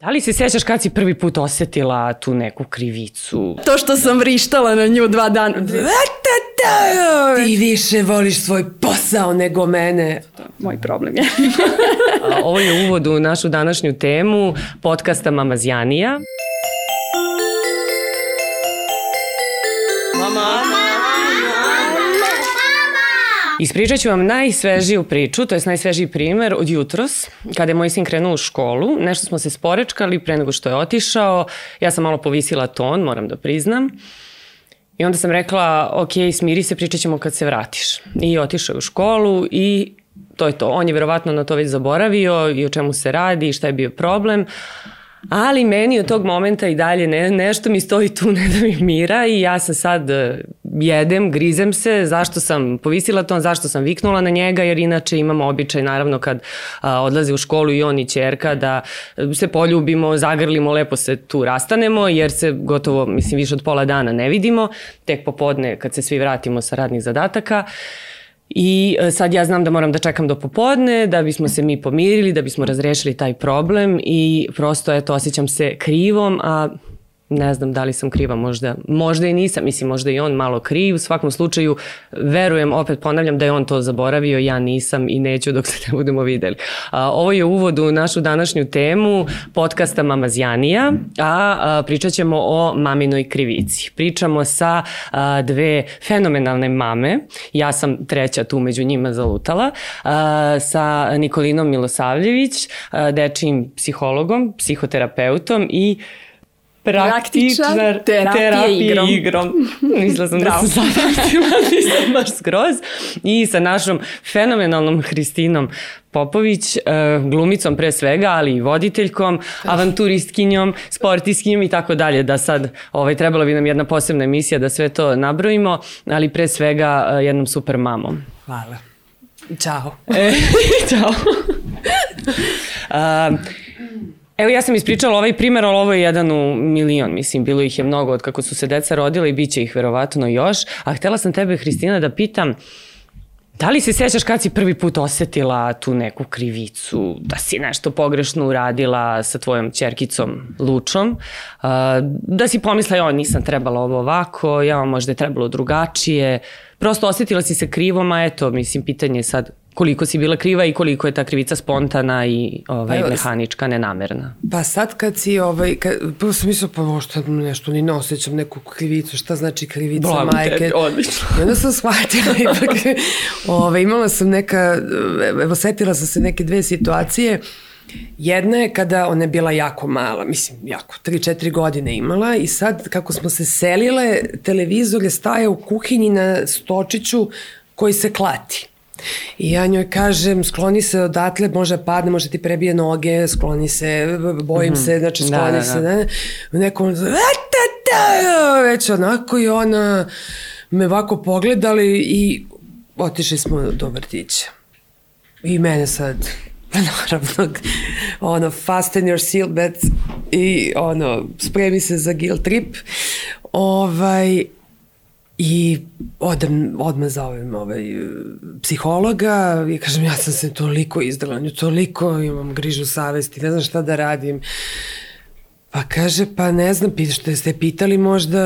Da li se sjećaš kad si prvi put osetila tu neku krivicu? To što sam vrištala na nju dva dana. Ti više voliš svoj posao nego mene. Moj problem je. Ovo je uvod u našu današnju temu podcasta Mamazjanija. Ispričat ću vam najsvežiju priču, to je najsvežiji primer od jutros, kada je moj sin krenuo u školu. Nešto smo se sporečkali pre nego što je otišao. Ja sam malo povisila ton, moram da priznam. I onda sam rekla, ok, smiri se, pričat ćemo kad se vratiš. I otišao je u školu i to je to. On je verovatno na to već zaboravio i o čemu se radi i šta je bio problem. Ali meni od tog momenta i dalje ne, nešto mi stoji tu, ne da mi mira i ja sam sad e, jedem, grizem se, zašto sam povisila ton, zašto sam viknula na njega, jer inače imamo običaj naravno kad a, odlazi u školu i on i čerka da se poljubimo, zagrlimo, lepo se tu rastanemo, jer se gotovo, mislim, više od pola dana ne vidimo, tek popodne kad se svi vratimo sa radnih zadataka. I e, sad ja znam da moram da čekam do popodne, da bismo se mi pomirili, da bismo razrešili taj problem i prosto eto osjećam se krivom, a ne znam da li sam kriva, možda, možda i nisam, mislim možda i on malo kriv, u svakom slučaju verujem, opet ponavljam da je on to zaboravio, ja nisam i neću dok se ne budemo videli. A, ovo je uvod u našu današnju temu podcasta Mamazjanija, a, a pričat ćemo o maminoj krivici. Pričamo sa a, dve fenomenalne mame, ja sam treća tu među njima zalutala, a, sa Nikolinom Milosavljević, a, dečijim psihologom, psihoterapeutom i praktičnar terapije, terapije igrom. igrom. Mislila sam da sam zapamtila, nisam baš skroz. I sa našom fenomenalnom Hristinom Popović, glumicom pre svega, ali i voditeljkom, avanturistkinjom, sportiskinjom i tako dalje, da sad ovaj, trebala bi nam jedna posebna emisija da sve to nabrojimo, ali pre svega jednom super mamom. Hvala. Ćao. E, čao. uh, Evo ja sam ispričala ovaj primer, ali ovo je jedan u milion, mislim, bilo ih je mnogo od kako su se deca rodila i bit će ih verovatno još. A htela sam tebe, Hristina, da pitam, Da li se sjećaš kad si prvi put osetila tu neku krivicu, da si nešto pogrešno uradila sa tvojom čerkicom Lučom, da si pomisla, jo, nisam trebala ovo ovako, ja možda je trebalo drugačije, prosto osetila si se krivom, a eto, mislim, pitanje je sad koliko si bila kriva i koliko je ta krivica spontana i ovaj, pa, mehanička, nenamerna. Pa sad kad si, ovaj, kad, prvo sam mislila, pa možda nešto ni ne osjećam neku krivicu, šta znači krivica Blago majke. Tebi, odlično. I onda sam shvatila, ipak, ovaj, imala sam neka, evo setila sam se neke dve situacije, Jedna je kada ona je bila jako mala, mislim jako, 3-4 godine imala i sad kako smo se selile, televizor je stajao u kuhinji na stočiću koji se klati. I ja njoj kažem, skloni se odatle, može padne, može ti prebije noge, skloni se, bojim mm -hmm. se, znači skloni da, da, da. se, ne? Nekom, već onako i ona me ovako pogledali i otišli smo do vrtića. I mene sad, naravno, ono, fasten your seatbelt i ono, spremi se za guilt trip. Ovaj, I odem, odmah zovem ovaj, psihologa i kažem ja sam se toliko izdala, nju toliko imam grižu savesti, ne znam šta da radim. Pa kaže, pa ne znam, što ste pitali možda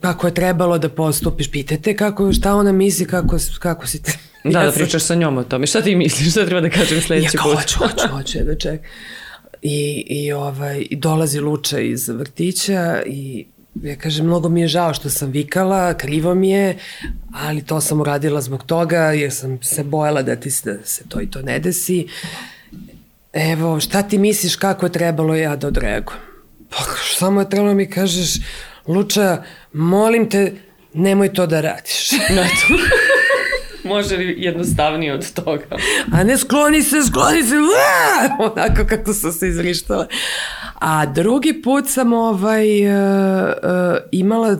kako je trebalo da postupiš, pitajte kako, šta ona misli, kako, kako si te... Da, ja da pričaš sa njom o tome. Šta ti misliš, šta treba da kažem sledeći put? Ja hoću, hoću, hoću, da ček. I, i, ovaj, i dolazi Luča iz vrtića i ja kažem, mnogo mi je žao što sam vikala, krivo mi je, ali to sam uradila zbog toga, jer sam se bojala da ti se, da se to i to ne desi. Evo, šta ti misliš kako je trebalo ja da odreagujem? Pa, samo je trebalo mi kažeš, Luča, molim te, nemoj to da radiš. Eto. Može li jednostavnije od toga? A ne skloni se, skloni se, onako kako sam se izrištala. A drugi put sam ovaj, uh, uh, imala...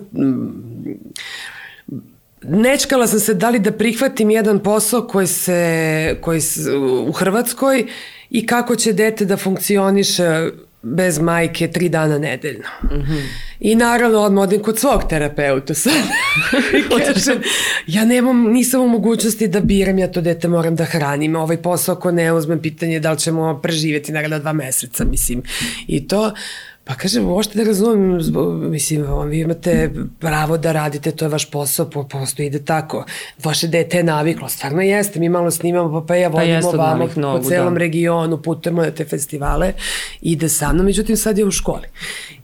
Nečkala sam se da li da prihvatim jedan posao koji se, koji se, u Hrvatskoj i kako će dete da funkcioniše bez majke tri dana nedeljno. Mm -hmm. I naravno odmah odim kod svog terapeuta sad. Kažem, ja nemam, nisam u mogućnosti da biram, ja to dete moram da hranim. Ovaj posao ako ne uzmem, pitanje je da li ćemo preživjeti naravno dva meseca, mislim. I to, Pa kažem, uopšte ne razumem, mislim, vi imate pravo da radite, to je vaš posao, po, prosto ide tako. Vaše dete je naviklo, stvarno jeste, mi malo snimamo, pa, pa ja vodimo pa vamo nogu, po celom da. regionu, putujemo na te festivale, ide sa mnom, međutim sad je u školi.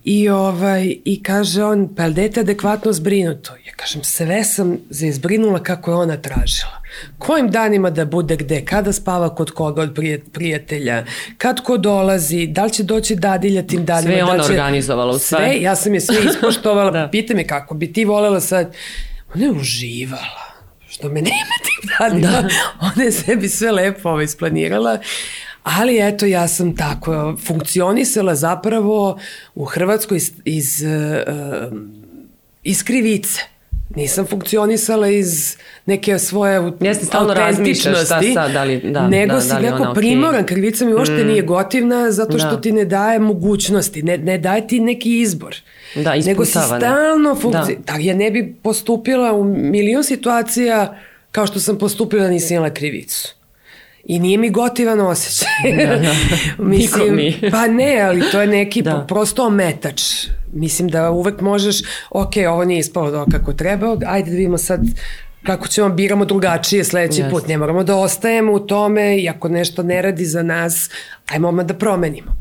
I, ovaj, I kaže on, pa je dete adekvatno zbrinuto? Ja kažem, sve sam se izbrinula kako je ona tražila. Kojim danima da bude gde, kada spava kod koga od prijatelja, kad ko dolazi, da li će doći dadilja tim danima. Sve da ona će, organizovala u sve. Sve, ja sam je sve ispoštovala. da. Pita me kako bi ti volela sad. Ona je uživala što me nema tim danima. Da. Ona je sebi sve lepo ovo isplanirala. Ali eto, ja sam tako funkcionisala zapravo u Hrvatskoj iz, iz, uh, iz krivice. Nisam funkcionisala iz neke svoje Jeste, stalno razmišljaš šta sad, da li, da, nego da, si da li neko primoran, okay. krivica mi uopšte mm. nije gotivna zato što da. ti ne daje mogućnosti, ne, ne daje ti neki izbor. Da, nego si stalno funkci... Da. ja ne bi postupila u milion situacija kao što sam postupila da nisam imala krivicu. I nije mi gotivan osjećaj. Da, da. Mislim, mi. pa ne, ali to je neki da. prosto ometač. Mislim da uvek možeš, ok, ovo nije ispalo do kako treba, ajde da vidimo sad kako ćemo biramo drugačije sledeći yes. put. Ne moramo da ostajemo u tome i ako nešto ne radi za nas, ajmo odmah da promenimo.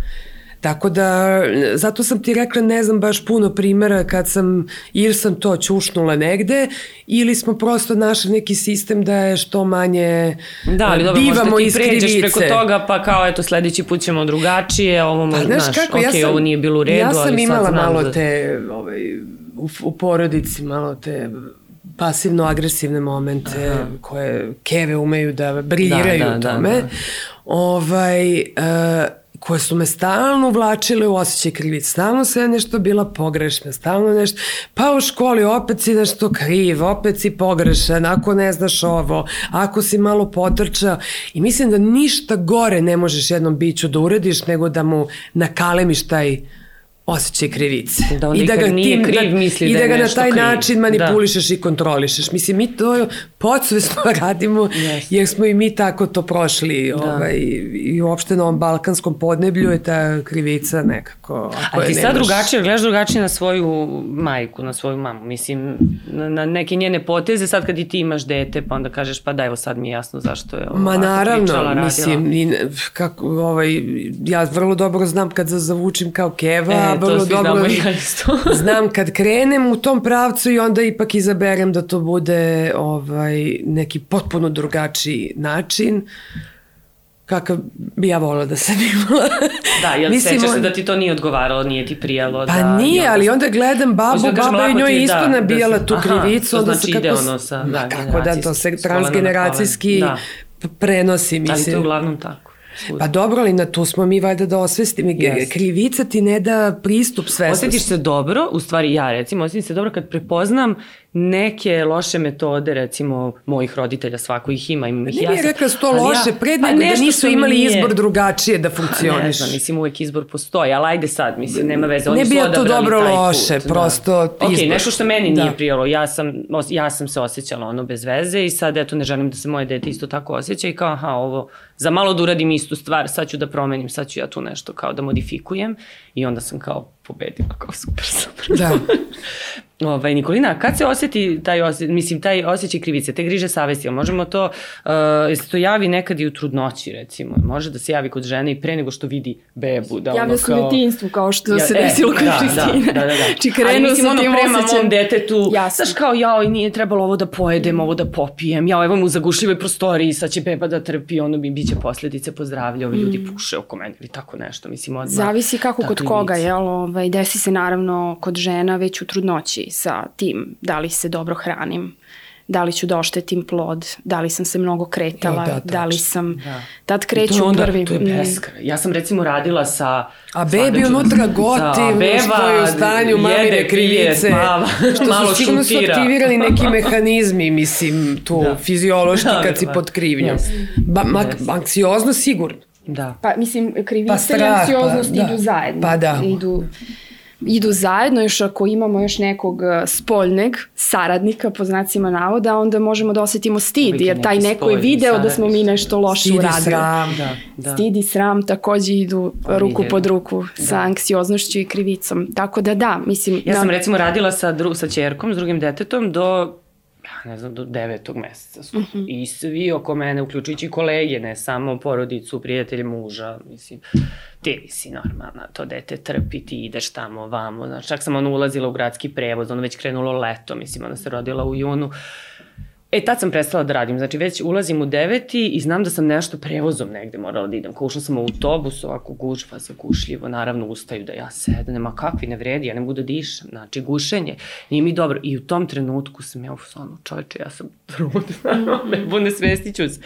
Tako da, zato sam ti rekla, ne znam baš puno primera kad sam, ili sam to čušnula negde, ili smo prosto našli neki sistem da je što manje da, ali dobro, bivamo možda ti pređeš preko toga, pa kao, eto, sledeći put ćemo drugačije, ovo, pa, znaš, kako, ok, ja sam, ovo nije bilo u redu, ja sam ali imala sad malo da... te, ovaj, u, u porodici, malo te pasivno-agresivne momente Aha. koje keve umeju da briljiraju da, da, u da, tome. Da, da. Ovaj, uh, koje su me stalno uvlačile u osjećaj krivice. Stalno se nešto bila pogrešna, stalno nešto, pa u školi opet si nešto kriv, opet si pogrešan, ako ne znaš ovo, ako si malo potrčao. I mislim da ništa gore ne možeš jednom biću da urediš nego da mu nakalemiš taj osjećaj krivice. Da I da ga nije tim, kriv misli I da, da ga na taj kriv. način manipulišeš da. i kontrolišeš. Mislim, mi to podsvesno radimo yes. jer smo i mi tako to prošli. Da. Ovaj, I uopšte na ovom balkanskom podneblju je ta krivica nekako. A ti sad drugačije, gledaš drugačije na svoju majku, na svoju mamu. Mislim, na, na neke njene poteze, sad kad i ti imaš dete, pa onda kažeš pa da evo sad mi je jasno zašto je Ma naravno, pričala, mislim, i, kako, ovaj, ja vrlo dobro znam kad zavučim kao keva, e, vrlo dobro znam kad krenem u tom pravcu i onda ipak izaberem da to bude ovaj, neki potpuno drugačiji način kakav bi ja volila da sam imala. Da, jel Mislim, sećaš se da ti to nije odgovaralo, nije ti prijalo? Pa da, nije, ali onda gledam babu, da baba je njoj isto da, nabijala da, tu krivicu. Aha, to znači ide ono sa, da, kako da, to se transgeneracijski da. prenosi, mislim. Ali to je uglavnom tako. Pa dobro, ali na tu smo mi valjda da osvestim. Yes. Krivica ti ne da pristup svesnosti. Osjetiš se dobro, u stvari ja recimo, osjetim se dobro kad prepoznam neke loše metode, recimo, mojih roditelja, svako ih ima. Imam ih ne bih rekla da su to loše, ja, pred pa da nisu imali nije... izbor drugačije da funkcioniš. Ne znam, mislim, uvek izbor postoji, ali ajde sad, mislim, nema veze. Oni ne bi ja to dobro loše, put, da. prosto da. izbor. Ok, nešto što meni da. nije prijelo, ja sam, ja sam se osjećala ono bez veze i sad, eto, ne želim da se moje dete isto tako osjeća i kao, aha, ovo, za malo da uradim istu stvar, sad ću da promenim, sad ću ja tu nešto kao da modifikujem i onda sam kao pobedila, kao super, super. Da. Ovaj, Nikolina, kad se osjeti taj, osje, mislim, taj osjećaj krivice, te griže savesti, možemo to, uh, se to javi nekad i u trudnoći, recimo, može da se javi kod žene i pre nego što vidi bebu. Da Javlja se kao... u detinstvu, kao što ja, se e, desilo kod da, Kristine. Da, da, da. da. Či krenu Ali mislim, ono, prema mom detetu, Jasno. znaš kao, jao, nije trebalo ovo da pojedem, ovo da popijem, jao, evo mu u zagušljivoj prostoriji, sad će beba da trpi, ono bi biće posledice pozdravlja, ovi mm. ljudi puše oko mene ili tako nešto, mislim, odmah. Zavisi kako kod koga, jel, ovaj, desi se naravno kod žena već u trudnoći sa tim da li se dobro hranim, da li ću da oštetim plod, da li sam se mnogo kretala, jo, da, da li sam, da. tad kreću onda, prvi. To je beskraj. Ja sam recimo radila sa... A bebi unutra goti, beba, što je u stanju mamire krivice, spava, što malo su sigurno su aktivirani neki mehanizmi, mislim, tu da. fiziološki da, kad si pod krivnjom. Yes. Ba, mak, yes. Anksiozno sigurno. Da. Pa mislim, krivice pa i anksioznost pa, da. idu zajedno. Pa da. Idu idu zajedno, još ako imamo još nekog e, spoljneg saradnika, po znacima navoda, onda možemo da osetimo stid, jer taj neko je video da smo mi nešto loše uradili. Stid i sram, da, da. Stid i sram takođe idu pa, ruku pod ruku da. sa anksioznošću i krivicom. Tako da da, mislim... Ja sam da... recimo radila sa, dru, sa čerkom, s drugim detetom, do ne znam, do devetog meseca mhm. -huh. I svi oko mene, uključujući kolege, ne samo porodicu, prijatelje muža, mislim, ti si normalna, to dete trpi, ti ideš tamo, vamo, znači, čak sam ono ulazila u gradski prevoz, ono već krenulo leto, mislim, ona se rodila u junu, E, tad sam prestala da radim, znači već ulazim u deveti i znam da sam nešto prevozom negde morala da idem. Ušla sam u autobus, ovako gužva, gušljivo, naravno ustaju da ja sedem, a kakvi ne vredi, ja ne mogu da dišem, znači gušenje, nije mi dobro. I u tom trenutku sam ja u sonu, čovječe, ja sam trudna, ne ne svestiću se.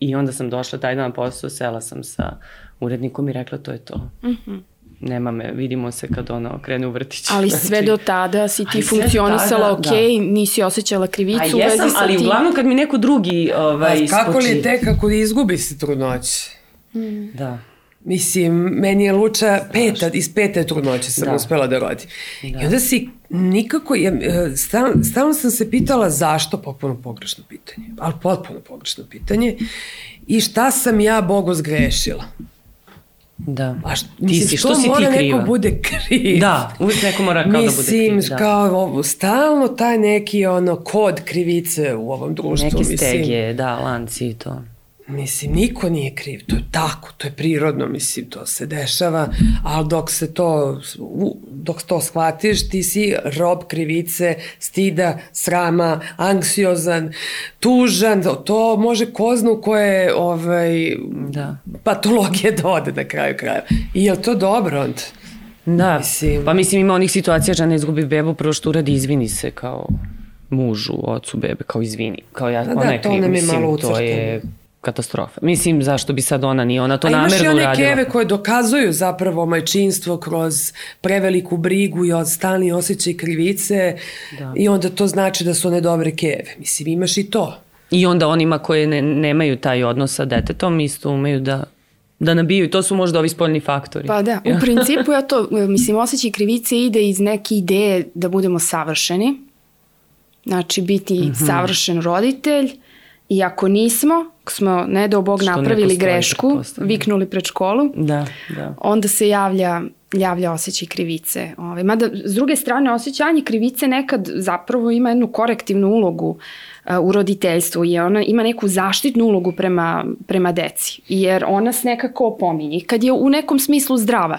I onda sam došla taj dan posao, sela sam sa urednikom i rekla to je to. Mhm. Mm nema me, vidimo se kad ona krene u vrtić. Ali sve znači, do tada si ti funkcionisala ok, da. nisi osjećala krivicu vezi sa ali ti. uglavnom kad mi neko drugi ovaj, A kako li je tek kako izgubi se trudnoć? Mm. Da. Mislim, meni je Luča peta, iz pete trudnoće sam da. uspela da rodim. Da. I onda si nikako, ja, e, stalno, stalno sam se pitala zašto, potpuno pogrešno pitanje, ali potpuno pogrešno pitanje, i šta sam ja Bogu zgrešila. Da. A što, ti mislim, si, što, što si ti kriva? neko bude kriv. Da, uvijek neko mora kao mislim, da bude kriv. Mislim, da. kao ovo, stalno taj neki ono kod krivice u ovom društvu. Neke stege, mislim. da, lanci i to. Mislim, niko nije kriv, to je tako, to je prirodno, mislim, to se dešava, ali dok se to, dok to shvatiš, ti si rob krivice, stida, srama, anksiozan, tužan, to može koznu koje ovaj, da. patologije dode na kraju kraja. I je li to dobro onda? Da, mislim, pa mislim ima onih situacija žena izgubi bebu, prvo što uradi izvini se kao mužu, ocu bebe, kao izvini. Kao ja, da, ona da, je kriv, mislim, to je katastrofa. Mislim, zašto bi sad ona nije, ona to namerno uradila. A imaš i one keve koje dokazuju zapravo majčinstvo kroz preveliku brigu i od stalni osjećaj krivice da. i onda to znači da su one dobre keve. Mislim, imaš i to. I onda onima koje ne, nemaju taj odnos sa detetom isto umeju da da nabiju to su možda ovi spoljni faktori. Pa da, u principu ja to, mislim, osjećaj krivice ide iz neke ideje da budemo savršeni, znači biti mm -hmm. savršen roditelj, I ako nismo, smo, ne do Bog, napravili grešku, viknuli pred školu, da, da. onda se javlja javlja osjećaj krivice. Ove, ovaj, mada, s druge strane, osjećanje krivice nekad zapravo ima jednu korektivnu ulogu uh, u roditeljstvu i ona ima neku zaštitnu ulogu prema, prema deci, jer ona nas nekako opominje. Kad je u nekom smislu zdrava,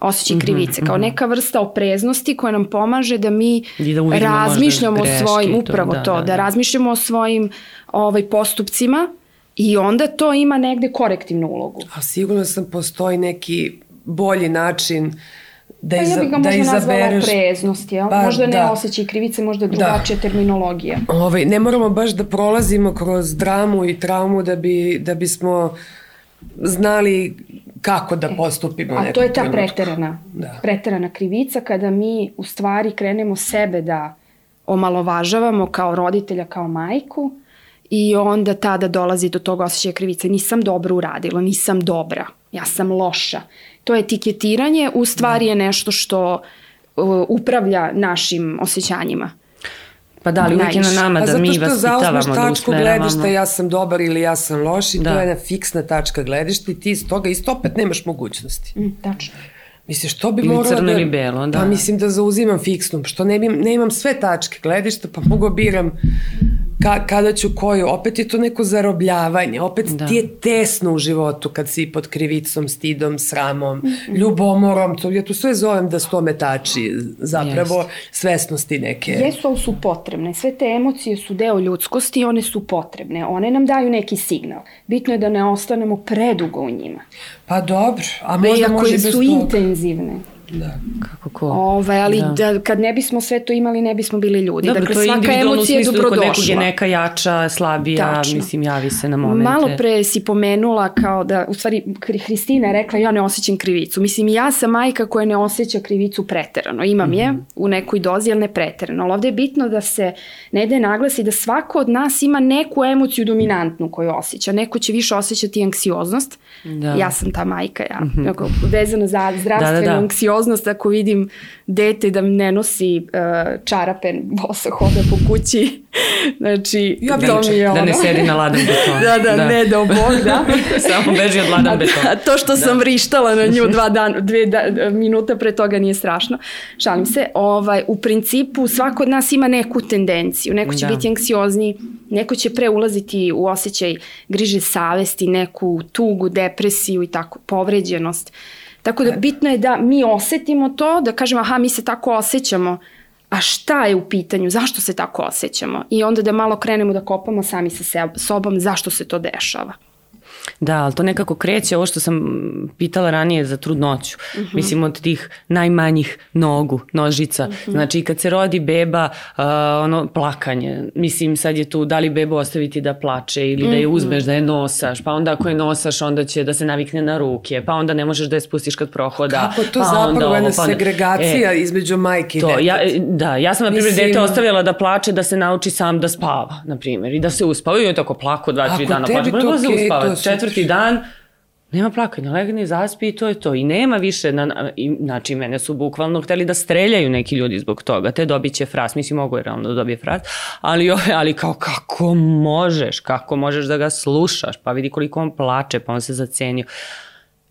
osjećaj mm -hmm, krivice, kao mm -hmm. neka vrsta opreznosti koja nam pomaže da mi da razmišljamo o svojim, upravo to, da, to da, da, da razmišljamo o svojim ovaj, postupcima i onda to ima negde korektivnu ulogu. A sigurno sam postoji neki bolji način da, pa iza, ja bih ga da možda nazvala opreznost, jel? Pa, možda ne da. osjećaj krivice, možda drugačija da. terminologija. Ovaj, ne moramo baš da prolazimo kroz dramu i traumu da, bi, da bismo znali kako da postupimo. A to je ta preterana, da. preterana krivica kada mi u stvari krenemo sebe da omalovažavamo kao roditelja, kao majku i onda tada dolazi do tog osjećaja krivice. Nisam dobro uradila, nisam dobra, ja sam loša. To etiketiranje u stvari da. je nešto što uh, upravlja našim osjećanjima. Pa da, ali uvijek je na nama da mi vaspitavamo, da usmeravamo. zato što zauzmeš tačku gledišta ja sam dobar ili ja sam loš i da. to je jedna fiksna tačka gledišta i ti iz toga isto opet nemaš mogućnosti. Mm, tačno. Misliš, što bi moralo da... crno ili belo, da. Pa mislim da zauzimam fiksnu, što ne, bi, ne imam sve tačke gledišta, pa mogu biram ka, kada ću koju, opet je to neko zarobljavanje, opet da. ti je tesno u životu kad si pod krivicom, stidom, sramom, -hmm. ljubomorom, to, ja to sve zovem da sto metači zapravo yes. svesnosti neke. Jesu, ali su potrebne. Sve te emocije su deo ljudskosti i one su potrebne. One nam daju neki signal. Bitno je da ne ostanemo predugo u njima. Pa dobro, a možda može bez su intenzivne. Da. Kako ko? Ove, ali da. da. kad ne bismo sve to imali, ne bismo bili ljudi. Dobro, dakle, to je svaka emocija je dobrodošla. Kod nekog je neka jača, slabija, Tačno. mislim, javi se na momente. Malo pre si pomenula kao da, u stvari, Hristina je rekla ja ne osjećam krivicu. Mislim, ja sam majka koja ne osjeća krivicu preterano. Imam mm -hmm. je mhm. u nekoj dozi, ali ne preterano. Ali ovde je bitno da se ne da naglasi da svako od nas ima neku emociju dominantnu koju osjeća. Neko će više osjećati anksioznost. Da. Ja sam ta majka, ja. Mm -hmm. vezana za zdravstvenu da, da, da. anksioznost anksioznost ako vidim dete da ne nosi uh, čarape, bosa hoda po kući. znači, ja to mi je ono. Da ne sedi na ladan beton. da, da, da, ne da bog, da. Samo beži od ladan beton. A to što da. sam vrištala na nju dva dan, dve da, minuta pre toga nije strašno. Šalim se. Ovaj, u principu svako od nas ima neku tendenciju. Neko će da. biti anksiozni, neko će pre ulaziti u osjećaj griže savesti, neku tugu, depresiju i tako, povređenost. Tako da bitno je da mi osetimo to, da kažemo aha mi se tako osjećamo, a šta je u pitanju, zašto se tako osjećamo? I onda da malo krenemo da kopamo sami sa sobom zašto se to dešava. Da, ali to nekako kreće, ovo što sam pitala ranije za trudnoću. Mhm. -huh. Mislim, od tih najmanjih nogu, nožica. Mhm. -huh. Znači, kad se rodi beba, uh, ono, plakanje. Mislim, sad je tu, da li bebu ostaviti da plače ili da je mhm. uzmeš, da je nosaš. Pa onda ako je nosaš, onda će da se navikne na ruke. Pa onda ne možeš da je spustiš kad prohoda. Kako to pa zapravo jedna pa segregacija e, između majke i to, Ja, da, ja sam, na primjer, Mislim... dete ostavljala da plače, da se nauči sam da spava, na primjer, i da se uspava. I on tako plako dva, tri dana. Ako tebi to okay, to četvrti dan, nema plakanja, legne, zaspi i to je to. I nema više, na, i, znači mene su bukvalno hteli da streljaju neki ljudi zbog toga, te dobit će fras, mislim mogu je realno da dobije fras, ali, ali kao kako možeš, kako možeš da ga slušaš, pa vidi koliko on plače, pa on se zacenio.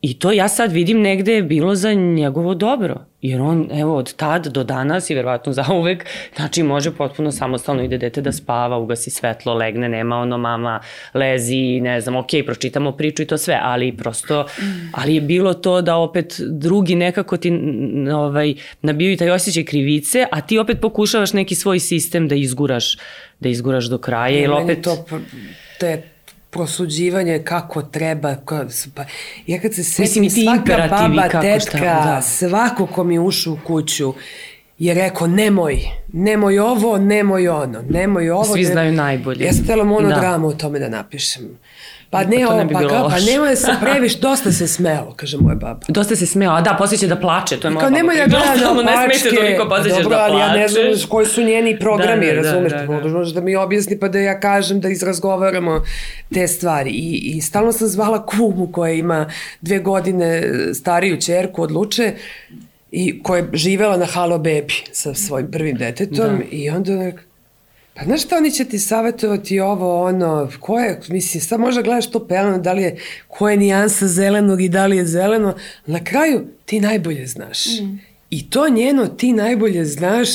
I to ja sad vidim negde je bilo za njegovo dobro. Jer on, evo, od tad do danas i verovatno zauvek, znači može potpuno samostalno ide dete da spava, ugasi svetlo, legne, nema ono mama lezi, ne znam, ok, pročitamo priču i to sve, ali prosto, ali je bilo to da opet drugi nekako ti ovaj, nabiju taj osjećaj krivice, a ti opet pokušavaš neki svoj sistem da izguraš, da izguraš do kraja. ili opet... To, to je prosuđivanje kako treba, pa, ja kad se setim Mislim, svaka baba, tetka, šta, da. svako ko mi ušao u kuću je rekao nemoj, nemoj ovo, nemoj ono, nemoj ovo. Svi znaju najbolje. Ja sam htjela monodramu da. o tome da napišem. Pa ne, pa, ne pa, kao, pa nemoj da se previš, dosta se smeo, kaže moja baba. Dosta se smeo, a da, posle će da plače, to je moja kao, baba. nemoj da gleda na ne smete toliko, posle ćeš da plače. ali ja ne znam koji su njeni programi, da, da, razumeš, da, da, da. možeš da mi objasni pa da ja kažem da izrazgovaramo te stvari. I, i stalno sam zvala kumu koja ima dve godine stariju čerku od Luče, i koja je živela na Halo Baby sa svojim prvim detetom da. i onda nek, Pa znaš šta, oni će ti savjetovati ovo, ono, ko je, mislim, sad možda gledaš to peleno, da li je, koja je nijansa zelenog i da li je zeleno, na kraju ti najbolje znaš. Mm. I to njeno ti najbolje znaš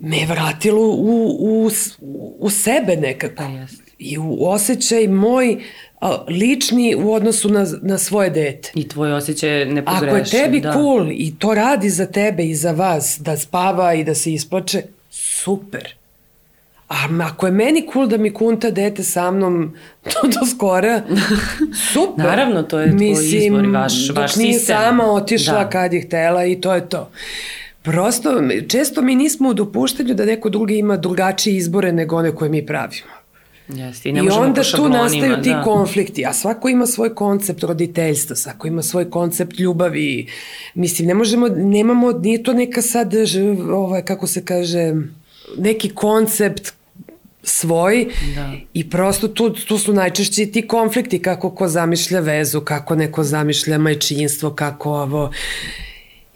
me vratilo u, u, u sebe nekako. Pa I u osjećaj moj a, lični u odnosu na, na svoje dete. I tvoj osjećaj ne pogreši. Ako je tebi da. cool i to radi za tebe i za vas, da spava i da se isplače, super. A ako je meni cool da mi kunta dete sa mnom to do skora, super. Naravno, to je tvoj Mislim, izbor i vaš, vaš sistem. Mislim, sama otišla da. kad je htela i to je to. Prosto, često mi nismo u dopuštanju da neko drugi ima drugačije izbore nego one koje mi pravimo. Jeste, i, ne I onda tu nastaju ti da. konflikti, a svako ima svoj koncept roditeljstva, svako ima svoj koncept ljubavi. Mislim, ne možemo, nemamo, nije to neka sad, ovaj, kako se kaže, neki koncept svoj da. i prosto tu, tu su najčešće ti konflikti kako ko zamišlja vezu, kako neko zamišlja majčinstvo, kako ovo...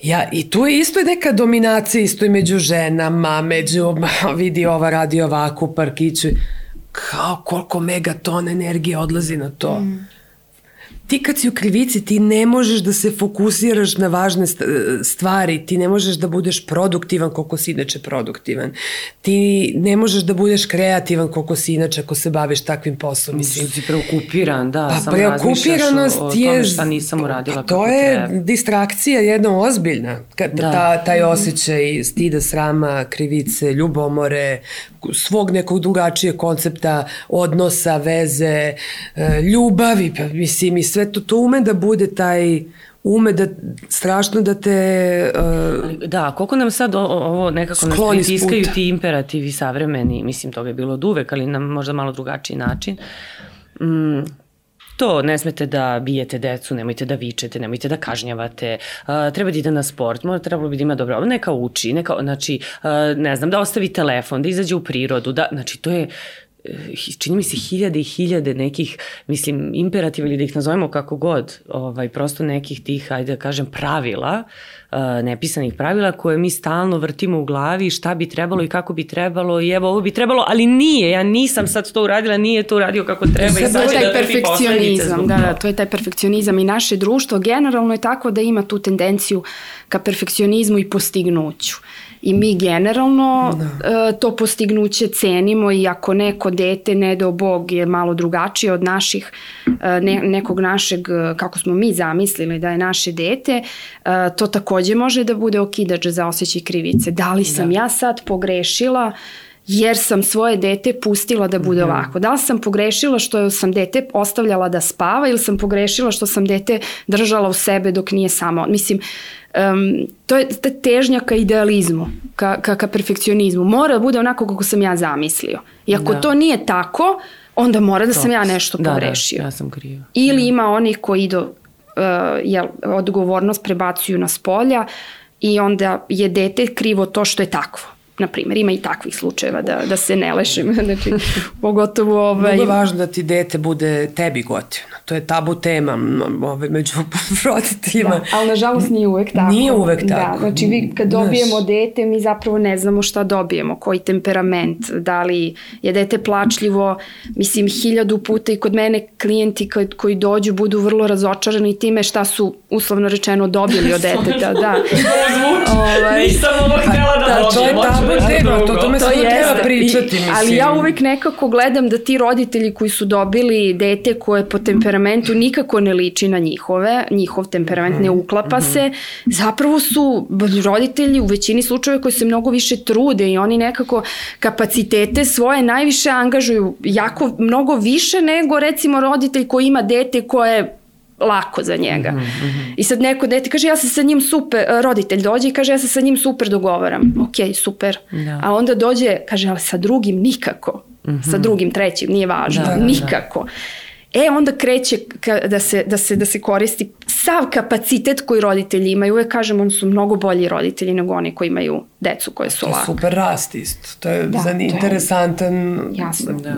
Ja, I tu je isto neka dominacija isto i među ženama, među, vidi ova radi ovako u parkiću. Kao koliko megaton energije odlazi na to. Mm ti kad si u krivici, ti ne možeš da se fokusiraš na važne stvari, ti ne možeš da budeš produktivan koliko si inače produktivan. Ti ne možeš da budeš kreativan koliko si inače ako se baviš takvim poslom. Mislim, si preokupiran, da. Pa sam preokupiranost o, o. Tome šta nisam uradila pa, to je treba. distrakcija jedna ozbiljna. Kad, da. ta, taj osjećaj stida, srama, krivice, ljubomore, svog nekog drugačijeg koncepta, odnosa, veze, e, ljubavi, pa mislim i sve to, to ume da bude taj ume da strašno da te uh, da koliko nam sad ovo nekako nas pritiskaju ti imperativi savremeni mislim toga je bilo od uvek ali na možda malo drugačiji način. Mm, to ne smete da bijete decu, nemojte da vičete, nemojte da kažnjavate, uh, treba da ide na sport, mora trebalo bi da ima dobro, neka uči, neka, znači, uh, ne znam, da ostavi telefon, da izađe u prirodu, da, znači, to je, čini mi se hiljade i hiljade nekih, mislim, imperativa ili da ih nazovemo kako god, ovaj, prosto nekih tih, ajde da kažem, pravila, uh, nepisanih pravila koje mi stalno vrtimo u glavi šta bi trebalo i kako bi trebalo i evo ovo bi trebalo, ali nije, ja nisam sad to uradila, nije to uradio kako treba i, sad, će da perfekcionizam, da, da, to je taj perfekcionizam i naše društvo generalno je tako da ima tu tendenciju ka perfekcionizmu i postignuću. I mi generalno da. uh, to postignuće cenimo i ako neko dete, ne do Bog, je malo drugačije od naših, uh, ne, nekog našeg, kako smo mi zamislili da je naše dete, uh, to takođe može da bude okidač za osjećaj krivice. Da li sam da. ja sad pogrešila jer sam svoje dete pustila da bude mm -hmm. ovako. Da li sam pogrešila što sam dete ostavljala da spava ili sam pogrešila što sam dete držala u sebe dok nije samo. Mislim, um, to je ta težnja ka idealizmu, ka, ka, ka perfekcionizmu. Mora da bude onako kako sam ja zamislio. I ako da. to nije tako, onda mora da to. sam ja nešto da, da pogrešio. Da, ja sam kriva. Ili da. ima onih koji idu, uh, jel, odgovornost prebacuju na spolja i onda je dete krivo to što je takvo na primjer, ima i takvih slučajeva da, da se ne lešim, znači, pogotovo ovaj... Mnogo važno da ti dete bude tebi gotivno, to je tabu tema ovaj, među roditeljima. Da, ali nažalost nije uvek tako. Nije uvek da, tako. Da, znači vi kad dobijemo Znaš... dete, mi zapravo ne znamo šta dobijemo, koji temperament, da li je dete plačljivo, mislim, hiljadu puta i kod mene klijenti koji, koji dođu budu vrlo razočarani time šta su uslovno rečeno dobili od deteta, da. ovaj, Nisam ovo htjela da, da dobijem, tabu tema, to tome to samo treba pričati, mislim. Ali ja uvek nekako gledam da ti roditelji koji su dobili dete koje po temperamentu nikako ne liči na njihove, njihov temperament ne uklapa mm -hmm. se, zapravo su roditelji u većini slučajeva koji se mnogo više trude i oni nekako kapacitete svoje najviše angažuju jako mnogo više nego recimo roditelj koji ima dete koje lako za njega. Mm -hmm. I sad neko dete kaže ja se sa njim super, roditelj dođe i kaže ja se sa njim super dogovaram. Ok, super. Da. A onda dođe, kaže ali sa drugim nikako. Mm -hmm. Sa drugim, trećim, nije važno. Da, da, da. nikako. Da. E, onda kreće ka, da, se, da, se, da se koristi sav kapacitet koji roditelji imaju. Uvek kažem, oni su mnogo bolji roditelji nego oni koji imaju decu koje su lako. To je super rast isto. To je da, za interesantan... Jasno. Da.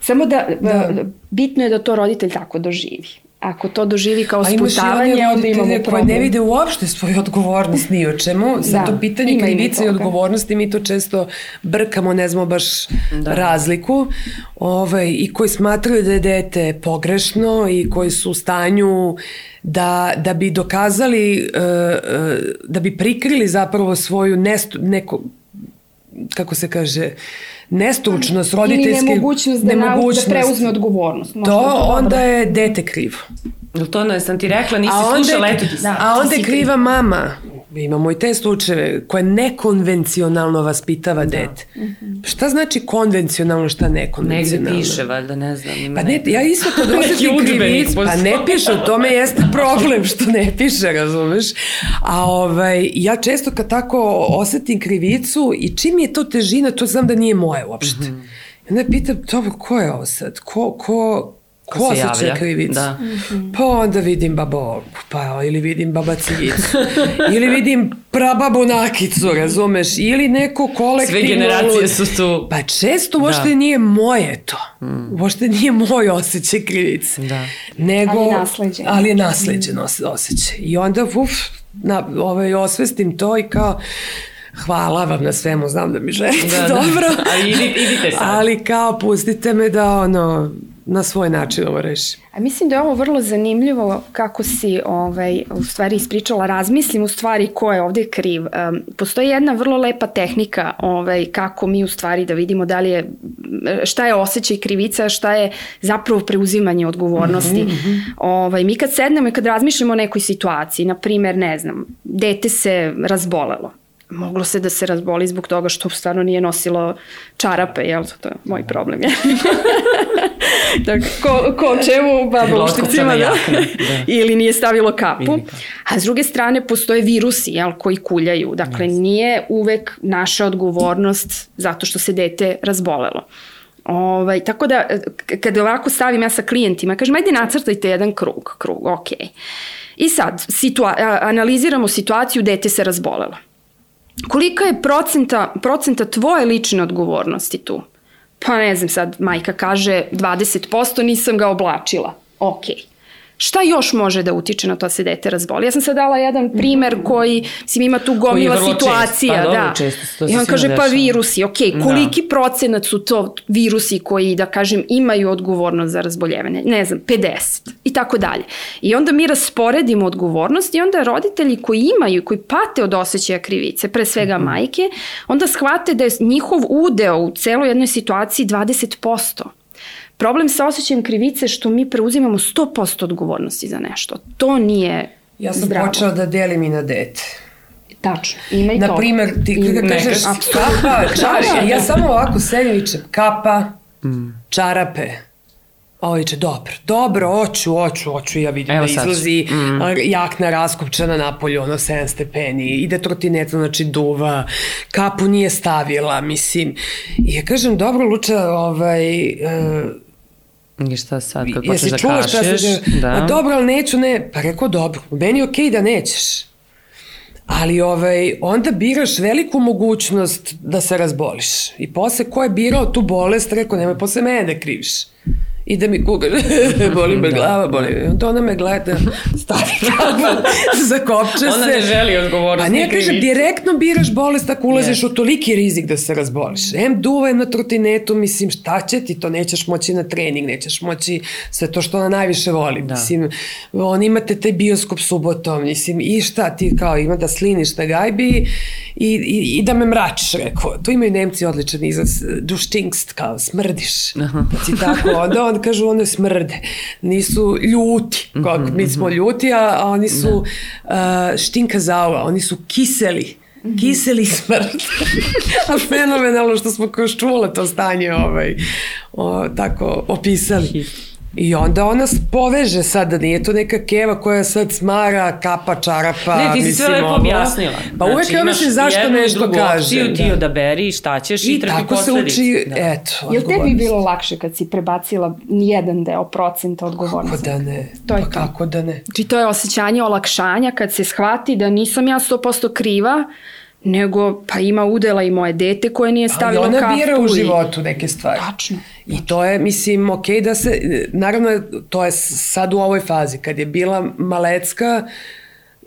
Samo da, da, bitno je da to roditelj tako doživi ako to doživi kao sputavanje, onda imamo problem. koje ne vide uopšte svoju odgovornost ni o čemu. Zato da, pitanje krivice i odgovornosti mi to često brkamo, ne znamo baš da. razliku. Ovaj, I koji smatraju da je dete pogrešno i koji su u stanju da, da bi dokazali, uh, uh, da bi prikrili zapravo svoju nestu, neko, kako se kaže, uh, nestručnost roditeljske... Ili nemogućnost da, nemogućnost. da preuzme odgovornost. Možda to, to onda je dete krivo. Jel to ono, sam ti rekla, nisi slušala, eto ti da, A onda je kriva mama. Imamo i te slučajeve koje nekonvencionalno vaspitava da. dete. Mm -hmm. Šta znači konvencionalno, šta nekonvencionalno? Negde piše, valjda, ne znam. Ima pa ne, ja isto kod osetim krivic, pa ne piše, u tome jeste problem što ne piše, razumeš? A ovaj, ja često kad tako osetim krivicu i čim je to težina, to znam da nije moje uopšte. Mm -hmm. I onda pitam, dobro, ko je ovo sad? Ko, ko, ko osjeća krivicu. Da. Pa onda vidim babo, pa ili vidim babacijicu, ili vidim prababu nakicu, razumeš, ili neko kolektivno... Sve generacije su tu. Pa često da. uopšte da. nije moje to. Mm. Uopšte nije moj osjećaj krivice. Da. Nego, ali je nasleđen. Ali je nasleđen mm. osjećaj. I onda, uf, na, ovaj, osvestim to i kao, hvala vam na svemu, znam da mi želite da, da. dobro. Da. Ali idite sad. Ali kao, pustite me da, ono, na svoj način ovo reši. A mislim da je ovo vrlo zanimljivo kako si ovaj, u stvari ispričala, razmislim u stvari ko je ovde kriv. Um, postoji jedna vrlo lepa tehnika ovaj, kako mi u stvari da vidimo da li je, šta je osjećaj krivica, šta je zapravo preuzimanje odgovornosti. Mm -hmm. ovaj, mi kad sednemo i kad razmišljamo o nekoj situaciji, na primer, ne znam, dete se razbolelo moglo se da se razboli zbog toga što stvarno nije nosilo čarape, jel? To je moj problem, jel? Tako, ko, ko čemu baba u štipcima, da? da. Ili nije stavilo kapu. A s druge strane, postoje virusi, jel, koji kuljaju. Dakle, nije uvek naša odgovornost zato što se dete razbolelo. Ovaj, tako da, kada ovako stavim ja sa klijentima, kažem, ajde nacrtajte jedan krug, krug, ok. I sad, situa analiziramo situaciju, dete se razbolelo Kolika je procenta, procenta tvoje lične odgovornosti tu? Pa ne znam sad, majka kaže 20% nisam ga oblačila. Okej. Okay Šta još može da utiče na to da se dete razboli? Ja sam sad dala jedan primer koji, mislim, ima tu gomila situacija. Čest. Pa, da. Često, I on kaže, pa virusi, ok, da. koliki da. procenat su to virusi koji, da kažem, imaju odgovornost za razboljevanje? Ne znam, 50 i tako dalje. I onda mi rasporedimo odgovornost i onda roditelji koji imaju, koji pate od osjećaja krivice, pre svega mm -hmm. majke, onda shvate da je njihov udeo u celoj jednoj situaciji 20%. Problem sa osjećajem krivice što mi preuzimamo 100% odgovornosti za nešto. To nije Ja sam zdravo. počela da delim i na dete. Tačno, ima i to. Naprimer, ti kada kažeš kapa, čarape, ja samo ovako sedim i čem, kapa, mm. čarape, Ovo će, dobro, dobro, oću, oću, oću, ja vidim Evo da izlazi mm. jakna raskupčana napolju, ono 7 stepeni, ide trotineta, znači duva, kapu nije stavila, mislim. I ja kažem, dobro, Luča, ovaj, uh, I šta sad, kad počneš da kašeš? Da. A dobro, ali neću, ne. Pa rekao, dobro, meni je okej okay da nećeš. Ali ovaj, onda biraš veliku mogućnost da se razboliš. I posle ko je birao tu bolest, rekao, nemoj posle mene da kriviš i da mi kuka, boli me da. glava, boli me. Onda ona me gleda, stavi kako, zakopče se. Ona ne želi odgovornost. A nije kažem, direktno biraš bolest ako ulaziš yes. u toliki rizik da se razboliš. Em duvaj na trotinetu, mislim, šta će ti, to nećeš moći na trening, nećeš moći sve to što ona najviše voli. Da. Mislim, on imate taj bioskop subotom, mislim, i šta ti kao ima da sliniš na gajbi i, i, i da me mračiš, rekao. Tu imaju Nemci odličan izraz, du stinkst, kao smrdiš. Aha. Znači tako, onda on kažu one smrde, nisu ljuti, kako mm -hmm, mi smo mhm. ljuti, a, a oni su da. uh, štinka zaua, oni su kiseli. Mhm. Kiseli smrt. a fenomenalno što smo kao čule to stanje ovaj, o, tako opisali. I onda ona poveže sad, da nije to neka keva koja sad smara, kapa, čarapa. Ne, ti si sve lepo objasnila. Pa znači, uvek ja mislim zašto nešto kaže. Opciju, ti da. odaberi šta ćeš i, i trpi tako se uči, da. eto. Jel tebi bilo lakše kad si prebacila jedan deo procenta odgovornosti? Kako da ne? To je pa to. kako da ne? Znači to je osjećanje olakšanja kad se shvati da nisam ja 100% kriva, nego pa ima udela i moje dete koje nije stavilo kapu. Ali ona bira u životu neke stvari. Tačno. I to je, mislim, ok da se, naravno, to je sad u ovoj fazi, kad je bila malecka,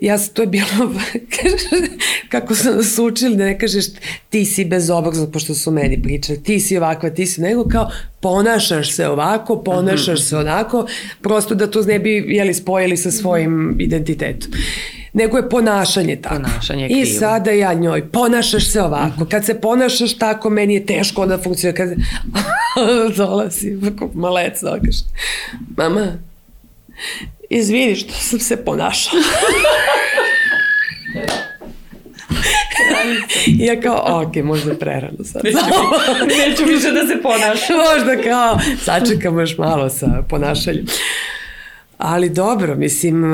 ja to je bilo, kako su nas učili, da ne kažeš ti si bezobrazno, pošto su meni pričali, ti si ovakva, ti si nego kao ponašaš se ovako, ponašaš se onako, prosto da to ne bi jeli, spojili sa svojim identitetom nego je ponašanje tako. Ponašanje krivo. I sada ja njoj, ponašaš se ovako. Kad se ponašaš tako, meni je teško onda funkcionira. Kad dolazi, malec dogaš. Mama, izvini što sam se ponašala. I ja kao, ok, možda prerano sad. Neću, neću više da se ponašam. možda kao, sačekamo još malo sa ponašanjem. Ali dobro, mislim,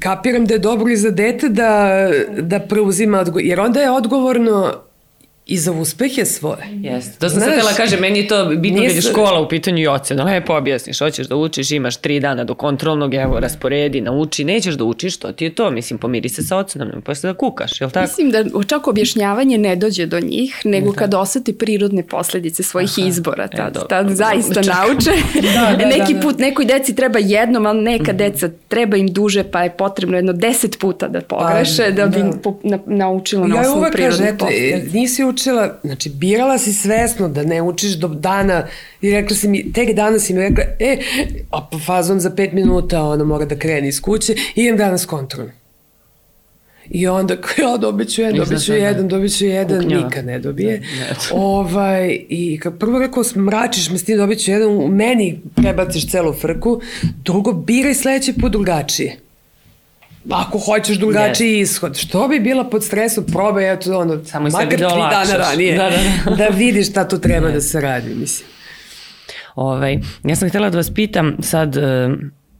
kapiram da je dobro i za dete da, da preuzima odgovor, jer onda je odgovorno i za uspehe svoje. Jeste. To sam Znaš, sad tela kaže, meni je to bitno kad je škola u pitanju i ocena. Lepo objasniš, hoćeš da učiš, imaš tri dana do kontrolnog, evo, rasporedi, nauči, nećeš da učiš, to ti je to. Mislim, pomiri se sa ocenom, nema posle da kukaš, je li tako? Mislim da čak objašnjavanje ne dođe do njih, nego da. kad osete prirodne posledice svojih Aha. izbora, tad, e, tad zaista nauče. da, da, Neki da, da. put nekoj deci treba jednom, ali neka mm -hmm. deca treba im duže, pa je potrebno jedno deset puta da pogreše, pa, da bi da. na, naučilo na osnovu prirodne posledice. Nisi učila, znači birala si svesno da ne učiš do dana i rekla si mi, tek danas si mi rekla, e, a fazon za pet minuta ona mora da krene iz kuće idem danas kontrolno. I onda ja dobit ću jedan, dobit ću jedan, dobit ću jedan, Kuknjava. nikad ne dobije. Ne, ne. ovaj, I kad prvo rekao, smračiš me s tim, dobit ću jedan, u meni prebaciš celu frku, drugo, biraj sledeći put drugačije. Ako hoćeš drugačiji yes. ishod, što bi bila pod stresom, probaj, eto, ono, Samo makar tri dana ranije, da, da, da. da vidiš šta tu treba yes. da se radi, mislim. Ovaj, ja sam htjela da vas pitam sad,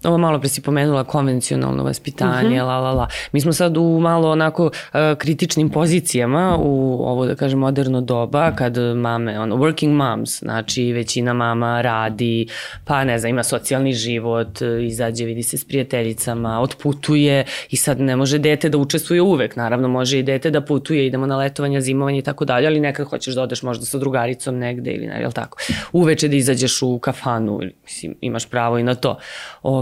ovo malo pre si pomenula konvencionalno vaspitanje, uh mhm. -huh. la la la. Mi smo sad u malo onako uh, kritičnim pozicijama u ovo da kažem moderno doba kad mame, ono, working moms, znači većina mama radi, pa ne znam, ima socijalni život, izađe, vidi se s prijateljicama, otputuje i sad ne može dete da učestvuje uvek, naravno može i dete da putuje, idemo na letovanja, zimovanje i tako dalje, ali nekad hoćeš da odeš možda sa drugaricom negde ili ne, jel tako? Uveče da izađeš u kafanu, mislim, imaš pravo i na to.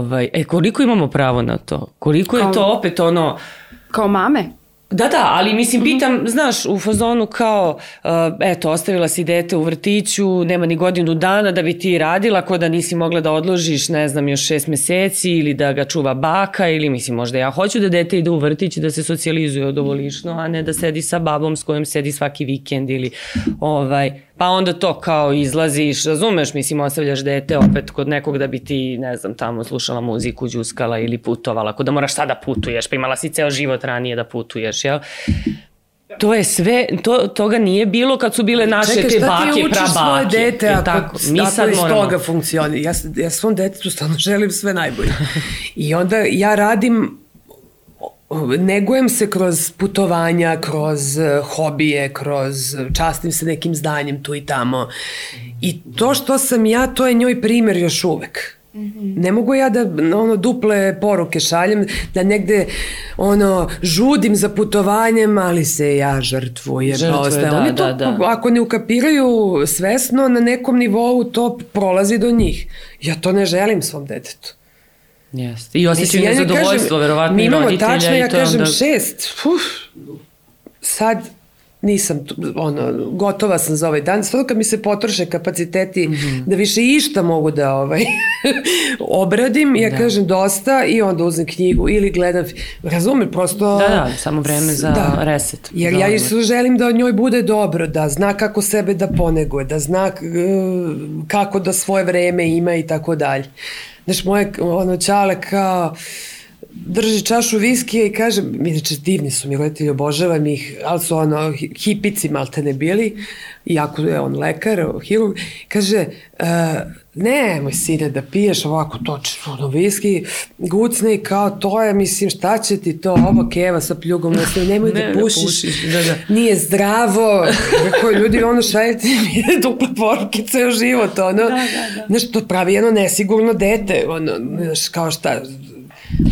Ovaj, e, koliko imamo pravo na to? Koliko je kao, to opet ono... Kao mame? Da, da, ali mislim, mhm. pitam, mm -hmm. znaš, u fazonu kao, uh, eto, ostavila si dete u vrtiću, nema ni godinu dana da bi ti radila, ko da nisi mogla da odložiš, ne znam, još šest meseci ili da ga čuva baka ili, mislim, možda ja hoću da dete ide u vrtić i da se socijalizuje odovolišno, a ne da sedi sa babom s kojom sedi svaki vikend ili, ovaj, pa onda to kao izlaziš, razumeš, mislim, ostavljaš dete opet kod nekog da bi ti, ne znam, tamo slušala muziku, džuskala ili putovala, kod da moraš sada putuješ, pa imala si ceo život ranije da putuješ, jel? To je sve, to, toga nije bilo kad su bile naše Čekaj, te bake, prabake. Čekaj, šta ti učiš svoje dete ako, tako, mi ako sad iz moramo... toga funkcioni? Ja, ja svom detetu stvarno želim sve najbolje. I onda ja radim negujem se kroz putovanja, kroz eh, hobije, kroz častim se nekim zdanjem tu i tamo. I to što sam ja, to je njoj primer još uvek. Mm -hmm. Ne mogu ja da ono duple poruke šaljem, da negde ono žudim za putovanjem, ali se ja žrtvujem. Žrtvuje, da, Oni to, da, da. Ako ne ukapiraju svesno na nekom nivou, to prolazi do njih. Ja to ne želim svom detetu. Jeste. I osjećaju ja nezadovoljstvo, verovatno mi imamo roditelja. tačno, ja kažem onda... šest. Uf, sad nisam, ono, gotova sam za ovaj dan. Stvarno kad mi se potroše kapaciteti mm -hmm. da više išta mogu da ovaj, obradim, ja da. kažem dosta i onda uzem knjigu ili gledam, razumem, prosto... Da, da, samo vreme za da. reset. Jer Dobre. ja isto želim da od njoj bude dobro, da zna kako sebe da poneguje, da zna kako da svoje vreme ima i tako dalje. Znaš, moje ono čale kao drži čašu viskija i kaže, inače divni su mi roditelji, obožavam ih, ali su ono hipici malte ne bili, iako je on lekar, hirurg, kaže, uh, ne, moj sine, da piješ ovako toči ono viski, gucne i kao to je, mislim, šta će ti to, ovo keva sa pljugom, ne, nemoj ne, da pušiš, pušiš da, da. nije zdravo, kako ljudi, ono šaljete mi duple poruke ceo život, ono, da, da, da. znaš, to pravi jedno nesigurno dete, ono, znaš, kao šta,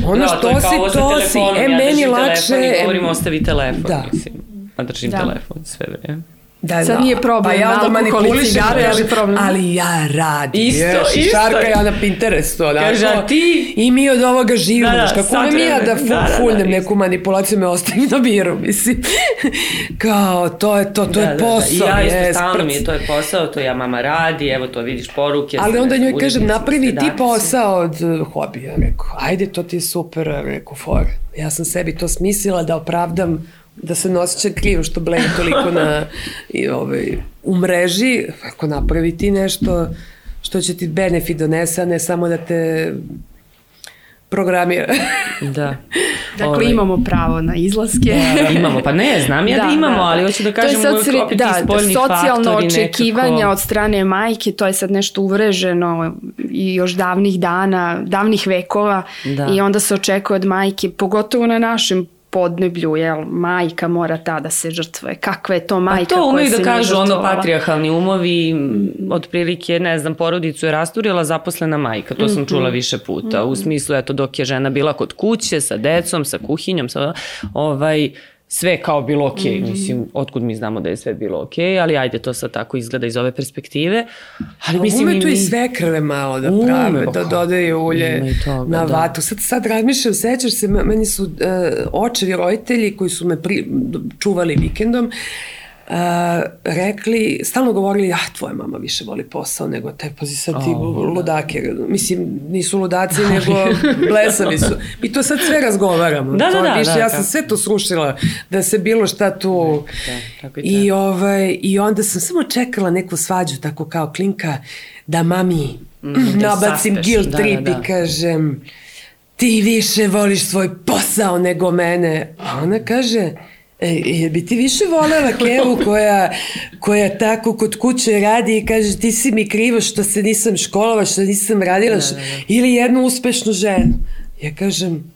Ono da, što to si, to si. E, ja meni lakše... Telefon govorim ostavi telefon, da. mislim. Pa držim da. telefon sve vreme. Da, Sad da. nije problem, pa ja onda manipulišem, ali, problem. ali ja radim. Isto, Ješ, isto. Šarka ja na Pinterestu. Onako, Kaže, a ti... I mi od ovoga živimo. Da, da, kako me ja da, fu, da, da, fulnem da, neku manipulaciju, me ostavim na miru, mislim. Kao, to je to, to da, je posao. Da, da. I ja isto, stalno mi je, to je posao, to ja mama radi, evo to vidiš poruke. Ali onda njoj kažem, napravi ti posao od uh, hobija. Rekao, ajde, to ti je super, rekao, for. Ja sam sebi to smislila da opravdam da se ne osjeća krivo što blej toliko na, i, ovaj, u mreži, ako napravi ti nešto što će ti benefit donese, a ne samo da te programira. da. Dakle, ovaj. imamo pravo na izlaske. Da, imamo, pa ne, znam ja da, da imamo, da, da. ali hoću da kažem to je sad opet da, spoljni socijalno očekivanja nekako... od strane majke, to je sad nešto uvreženo i još davnih dana, davnih vekova da. i onda se očekuje od majke, pogotovo na našem podneblju, jel, majka mora ta da se žrtvuje. Kakva je to majka koja se nije žrtvovala? to umeju da kažu ono patrijarhalni umovi, otprilike, ne znam, porodicu je rasturila zaposlena majka, to sam čula mhm. više puta. U smislu, eto, dok je žena bila kod kuće, sa decom, sa kuhinjom, sa, ovaj, sve kao bilo ok, mm -hmm. mislim, otkud mi znamo da je sve bilo ok, ali ajde, to sad tako izgleda iz ove perspektive. Ali mislim, ume tu i sve krve malo da prave, da dodaju ulje toga, na da. vatu. Sad, sad razmišljam, sećaš se, meni su uh, očevi roditelji koji su me pri, čuvali vikendom, Uh, rekli, stalno govorili, ah, tvoja mama više voli posao nego te, pazi sad ti oh, ludake. Da. Mislim, nisu ludaci, nego blesavi su. Mi to sad sve razgovaramo. Da, to da, da, više, da, ja sam sve to srušila, da se bilo šta tu... Da, tako i, I, ovaj, I onda sam samo čekala neku svađu, tako kao klinka, da mami mm, da nabacim saspeš. guilt da, trip da, da. i kažem ti više voliš svoj posao nego mene. A ona kaže, E, bi ti više volela Kevu koja, koja tako kod kuće radi i kaže ti si mi krivo što se nisam školova, što nisam radila, da, da, da. ili jednu uspešnu ženu. Ja kažem,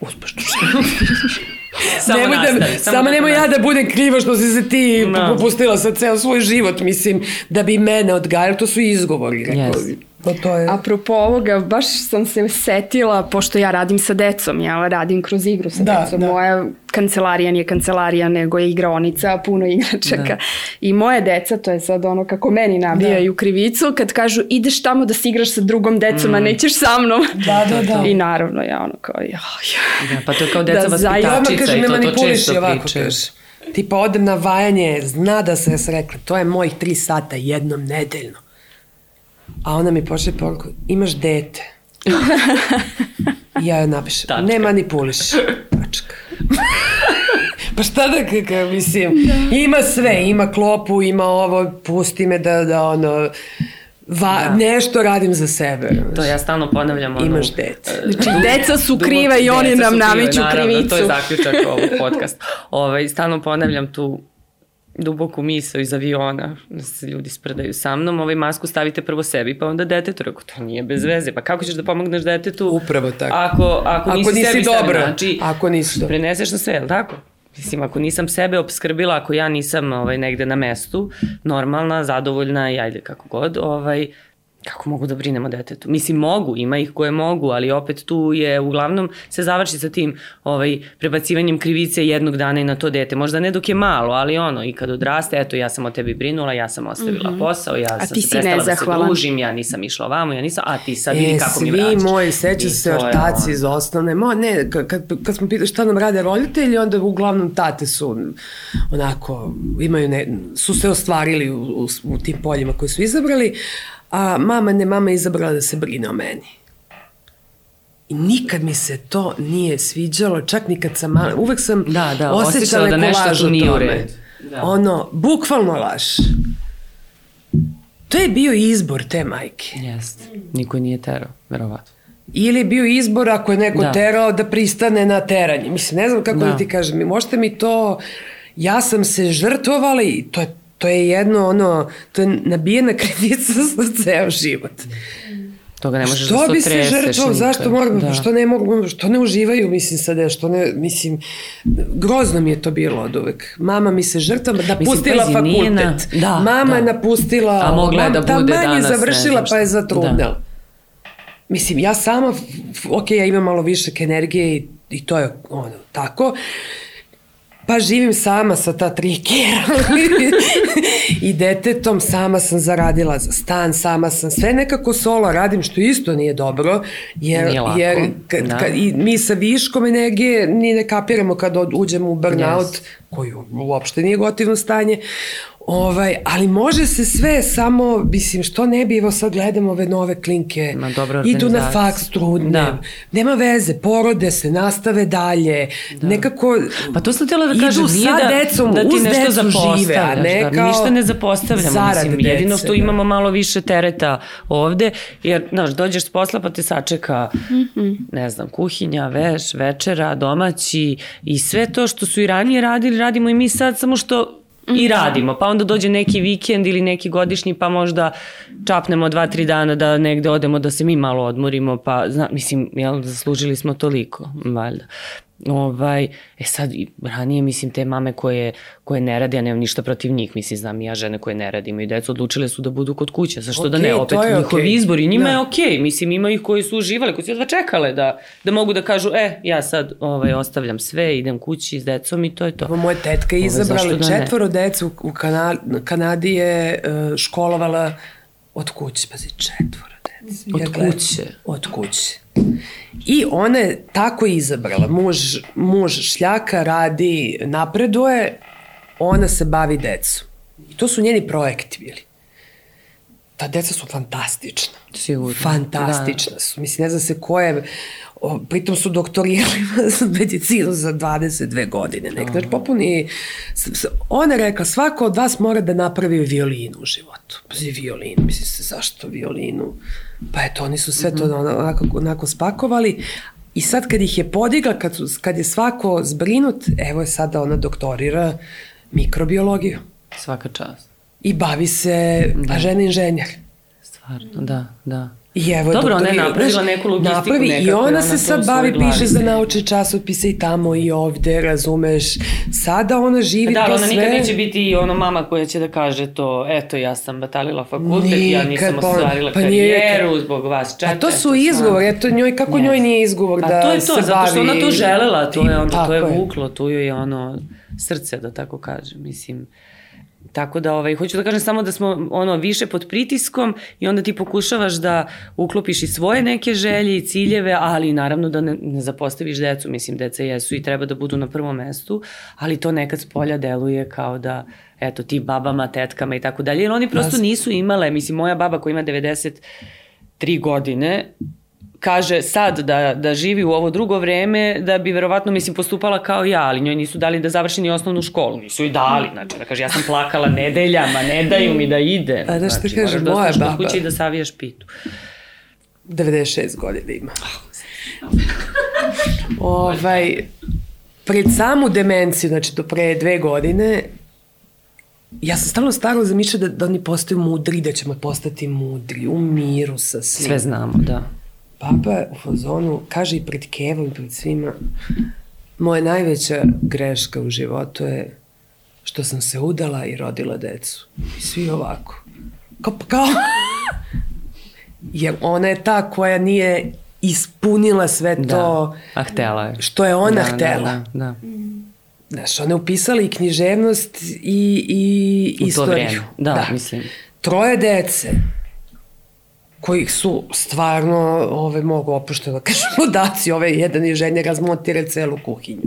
uspešnu ženu. samo nemoj da, nastavi, samo, samo nemoj ja da budem kriva što si se ti no. popustila sa ceo svoj život, mislim, da bi mene odgajali, to su izgovori, rekao. Yes. Pa to je... Apropo ovoga, baš sam se setila, pošto ja radim sa decom, ja radim kroz igru sa da, decom. Da. Moja kancelarija nije kancelarija, nego je igraonica, puno igračaka. Da. I moje deca, to je sad ono kako meni nabijaju da. krivicu, kad kažu ideš tamo da se igraš sa drugom decom, mm. a nećeš sa mnom. Da, da, da. I naravno ja ono kao, ja, ja. Da, pa to je kao deca da, vaspitačica i to, to često pričaju. Tipa odem na vajanje, zna da se ja rekla, to je mojih tri sata jednom nedeljno A ona mi pošle poruku, imaš dete. I ja joj napišem, Tačka. ne manipuliš. Tačka. pa šta da kakav, mislim, da. ima sve, ima klopu, ima ovo, pusti me da, da ono, Va, da. nešto radim za sebe. To ja stalno ponavljam. Ono, Imaš dete. Znači, deca su krive i oni nam nameću krivicu. To je zaključak ovog podcasta. Ovaj, stalno ponavljam tu duboku misao iz aviona, da se ljudi spredaju sa mnom, ovaj masku stavite prvo sebi, pa onda detetu. Rekao, to nije bez veze. Pa kako ćeš da pomogneš detetu? Upravo tako. Ako, ako, ako nisi, nisi sebi dobro. Znači, ako nisi dobro. Preneseš na sve, je li tako? Mislim, ako nisam sebe obskrbila, ako ja nisam ovaj, negde na mestu, normalna, zadovoljna i ajde kako god, ovaj, kako mogu da brinem o detetu? Mislim, mogu, ima ih koje mogu, ali opet tu je, uglavnom, se završi sa tim ovaj, prebacivanjem krivice jednog dana i na to dete. Možda ne dok je malo, ali ono, i kad odraste, eto, ja sam o tebi brinula, ja sam ostavila mm -hmm. posao, ja a sam se prestala da se družim, ja nisam išla ovamo, ja nisam, a ti sad vidi e, kako mi vraćaš. Svi moji, seća se ortaci iz osnovne, mo, ne, kad, kad smo pitali šta nam rade roditelji, onda uglavnom tate su onako, imaju ne, su se ostvarili u, u, u tim poljima koje su izabrali, a mama ne mama izabrala da se brine o meni. I nikad mi se to nije sviđalo, čak ni kad sam mala, uvek sam da, da, osjećala da neku laž o tome. Da. Ono, bukvalno laž. To je bio izbor te majke. Jeste. Niko je nije terao, verovatno. Ili je bio izbor ako je neko da. terao da pristane na teranje. Mislim, ne znam kako da, da ti kažem. Možete mi to... Ja sam se žrtvovala i to je to je jedno ono, to je nabijena krivica za ceo život. Toga ne možeš što da se bi se žrtvo, zašto moram, da. što ne mogu, što ne uživaju, mislim sada, što ne, mislim, grozno mi je to bilo od uvek. Mama mi se žrtva, napustila mislim, fakultet. Na, da, Mama da. je napustila, A mogla je da bude danas. je završila pa je zatrudnela. Da. Mislim, ja sama, ok, ja imam malo više energije i, i to je ono, tako. Pa živim sama sa ta tri kjera i detetom sama sam zaradila za stan, sama sam sve nekako solo radim što isto nije dobro jer, nije lako. jer kad, da. kad, i mi sa viškom energije ni ne kapiramo kad uđemo u burnout yes. koji uopšte nije gotivno stanje Ovaj, ali može se sve samo, mislim, što ne bi, evo sad gledamo ove nove klinke, Ma, idu na faks trudne, da. nema veze, porode se, nastave dalje, da. nekako Pa to sam htjela da kažem, idu sa da, decom, da ti uz nešto žive, a ne da, kao ništa ne zapostavljamo, mislim, dece, jedino što da. imamo malo više tereta ovde, jer, znaš, dođeš s posla pa te sačeka, mm -hmm. ne znam, kuhinja, veš, večera, domaći i sve to što su i ranije radili, radimo i mi sad, samo što i radimo. Pa onda dođe neki vikend ili neki godišnji pa možda čapnemo dva, tri dana da negde odemo da se mi malo odmorimo pa zna, mislim, jel, zaslužili smo toliko, valjda. Ovaj, e sad, ranije, mislim, te mame koje, koje ne rade, ja nemam ništa protiv njih, mislim, znam i ja žene koje ne rade, imaju decu, odlučile su da budu kod kuće, zašto okay, da ne, opet njihov okay. izbor i njima da. je okej, okay. mislim, ima ih koji su uživali, koji su jedva čekale da, da mogu da kažu, e, ja sad ovaj, ostavljam sve, idem kući s decom i to je to. Ovo moja tetka je izabrala da četvoro decu u Kana Kanadi je uh, školovala od kuće, pazi, četvoro. Od kuće? Od kuće. I ona je tako izabrala. Muž, muž šljaka radi, napreduje, ona se bavi decom. I to su njeni projekti bili. Ta deca su fantastična. Sigurno. Fantastična da. su. Mislim, ne znam se ko je O, pritom su doktorirali medicinu za 22 godine. Nek, znači, popuni... Ona je rekla, svako od vas mora da napravi violinu u životu. Pazi, violinu, misli se, zašto violinu? Pa eto, oni su sve to mhm. onako, onako spakovali I sad kad ih je podigla, kad, su, kad je svako zbrinut, evo je sada ona doktorira mikrobiologiju. Svaka čast. I bavi se, da. a žena inženjer. Stvarno, da, da. I evo Dobro, ona je napravila neku logistiku. Napravi, I ona se sad bavi, piše za naučne časopise i tamo i ovde, razumeš. Sada ona živi da, to ona sve. nikad neće biti ono mama koja će da kaže to, eto ja sam batalila fakultet, nikad, ja nisam pa, ostvarila pa karijeru nije, zbog vas četiri. A to su izgovor, eto njoj, kako yes. njoj nije izgovor pa, da to je to, se bavi. zato što ona to želela, to je, onda, to je vuklo, tu je ono srce, da tako kažem, mislim. Tako da, ovaj, hoću da kažem samo da smo ono više pod pritiskom i onda ti pokušavaš da uklopiš i svoje neke želje i ciljeve, ali naravno da ne, ne zapostaviš decu, mislim, deca jesu i treba da budu na prvom mestu, ali to nekad s polja deluje kao da, eto, ti babama, tetkama i tako dalje, jer oni prosto nisu imale, mislim, moja baba koja ima 93 godine, kaže sad da, da živi u ovo drugo vreme, da bi verovatno, mislim, postupala kao ja, ali njoj nisu dali da završi ni osnovnu školu, nisu i dali, znači, da kaže, ja sam plakala nedeljama, ne daju mi da ide. A da što znači, kaže, moja baba... kući da savijaš pitu. 96 godina ima. ovaj, pred samu demenciju, znači do pre dve godine, ja sam stalno staro zamišljala da, da oni postaju mudri, da ćemo postati mudri, u miru sa svim. Sve znamo, da. Papa u fazonu kaže i pred Kevom i pred svima moja najveća greška u životu je što sam se udala i rodila decu. I svi ovako. Kao, pa kao... Jer ona je ta koja nije ispunila sve da. to da. A htela je. što je ona da, htela. Da, da, da. Znaš, ona je upisala i književnost i, i u istoriju. To vreme. Da, da, mislim. Troje dece kojih su stvarno ove, mogu opušteno da kažem ludaci, ove jedan inženjer razmontira celu kuhinju.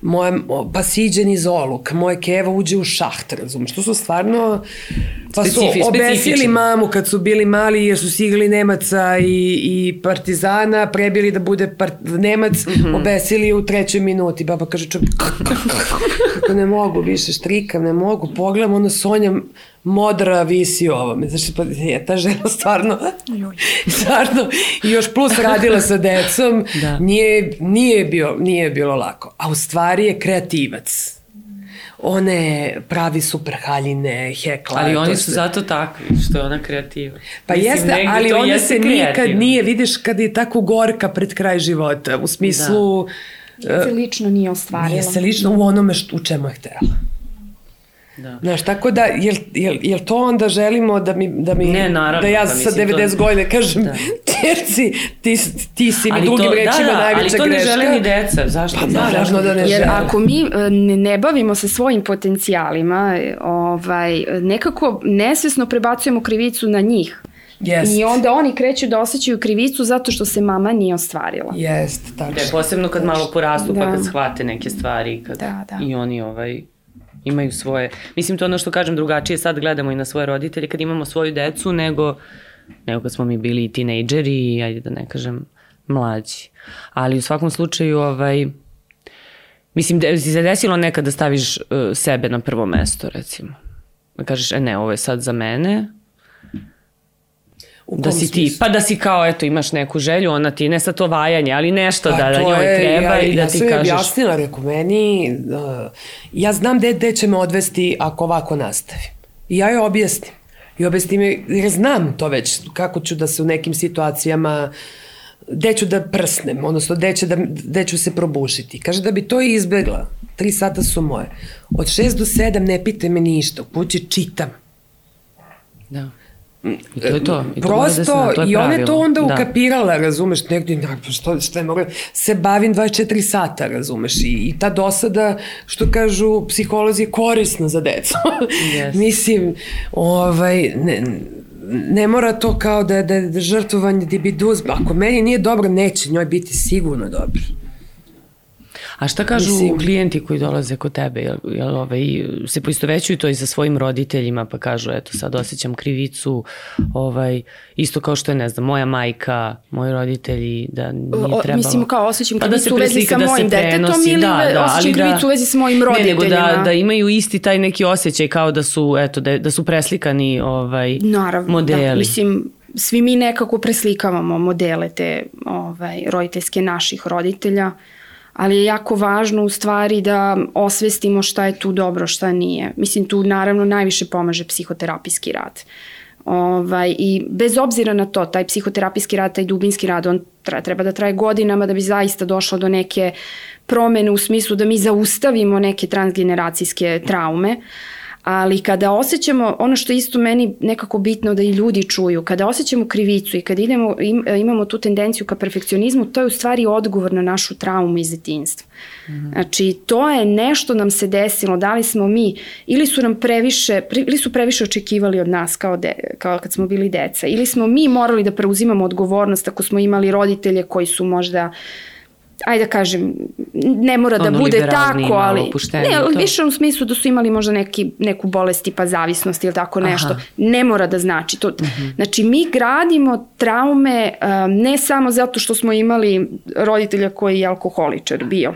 Moje, pa siđen iz oluk, moje keva uđe u šaht, razumeš, to su stvarno pa su Specifi, obesili mamu kad su bili mali jer su sigli Nemaca i, i Partizana, prebili da bude part, Nemac, mm -hmm. obesili u trećoj minuti. Baba kaže, čak, kako ne mogu više, štrikam, ne mogu, pogledam, ono Sonja modra visi ovome. Znači, pa je ta žena stvarno, stvarno, i još plus radila sa decom, da. nije, nije, bio, nije bilo lako. A u stvari je kreativac one pravi super haljine, hekla. Ali oni su se... zato takvi, što je ona kreativa. Pa Mislim, jeste, ali ona se nikad nije, vidiš, kad je tako gorka pred kraj života, u smislu... Da. Nije se lično nije ostvarila. Nije se lično u onome što, u čemu je htela. Da. Znaš, tako da, jel, jel, jel to onda želimo da mi, da mi ne, naravno, da ja pa, sa 90 to... godina kažem, da. čerci, ti, ti si mi drugim to, rečima da, da, najveća greška. Ali to greška. ne žele ni deca, zašto? Pa naravno da ne Jer žele. ako mi e, ne, bavimo se svojim potencijalima, ovaj, nekako nesvesno prebacujemo krivicu na njih. Jest. I onda oni kreću da osjećaju krivicu zato što se mama nije ostvarila. Jest, tačno. Da, posebno kad malo porastu pa da. pa kad shvate neke stvari kad da, da. i oni ovaj imaju svoje, mislim to ono što kažem drugačije sad gledamo i na svoje roditelje kad imamo svoju decu nego, nego kad smo mi bili i tinejdžeri i ajde da ne kažem mlađi. Ali u svakom slučaju ovaj, mislim da si se desilo nekad da staviš uh, sebe na prvo mesto recimo. Da kažeš, e ne, ovo je sad za mene, da si ti, pa da si kao, eto, imaš neku želju, ona ti, ne sa to vajanje, ali nešto pa da, da njoj je, treba ja, i da ja ti kažeš. Ja sam objasnila, reku, meni, uh, ja znam gde, gde će me odvesti ako ovako nastavim. I ja joj objasnim. I objasnim, jer znam to već, kako ću da se u nekim situacijama gde ću da prsnem, odnosno gde, će da, gde ću se probušiti. Kaže da bi to izbegla, tri sata su moje. Od šest do sedam ne pite me ništa, u kući čitam. Da. I to je to. I to Prosto, da to je i ona je to onda da. ukapirala, razumeš, negdje, što, što je mogla, se bavim 24 sata, razumeš, i, i ta dosada, što kažu psiholozi, je korisna za decu. Yes. Mislim, ovaj, ne, ne mora to kao da, da, da žrtvovanje da bi duz, ako meni nije dobro, neće njoj biti sigurno dobro. A šta kažu Mislim, klijenti koji dolaze kod tebe? Jel, jel ovaj, se poistovećuju to i sa svojim roditeljima pa kažu eto sad osjećam krivicu ovaj, isto kao što je ne znam moja majka, moji roditelji da nije trebalo. Mislim kao osjećam pa krivicu da u vezi sa da mojim detetom ili da, da, osjećam krivicu da, u vezi sa mojim roditeljima? Ne, nego da, da imaju isti taj neki osjećaj kao da su, eto, da, da su preslikani ovaj, Naravno, modeli. Da, mislim, svi mi nekako preslikavamo modele te ovaj, roditeljske naših roditelja, ali je jako važno u stvari da osvestimo šta je tu dobro, šta nije. Mislim, tu naravno najviše pomaže psihoterapijski rad. Ovaj, I bez obzira na to, taj psihoterapijski rad, taj dubinski rad, on treba da traje godinama da bi zaista došlo do neke promene u smislu da mi zaustavimo neke transgeneracijske traume. Uh, ali kada osjećamo, ono što je isto meni nekako bitno da i ljudi čuju, kada osjećamo krivicu i kada idemo, im, imamo tu tendenciju ka perfekcionizmu, to je u stvari odgovor na našu traumu iz detinstva. Mm -hmm. Znači, to je nešto nam se desilo, da li smo mi, ili su nam previše, ili su previše očekivali od nas kao, de, kao kad smo bili deca, ili smo mi morali da preuzimamo odgovornost ako smo imali roditelje koji su možda uh, ajde da kažem, ne mora da ono da bude tako, ali ne, ali više u smislu da su imali možda neki, neku bolest tipa zavisnosti ili tako nešto. Aha. Ne mora da znači to. Uh mhm. -huh. Znači, mi gradimo traume um, ne samo zato što smo imali roditelja koji je alkoholičar bio,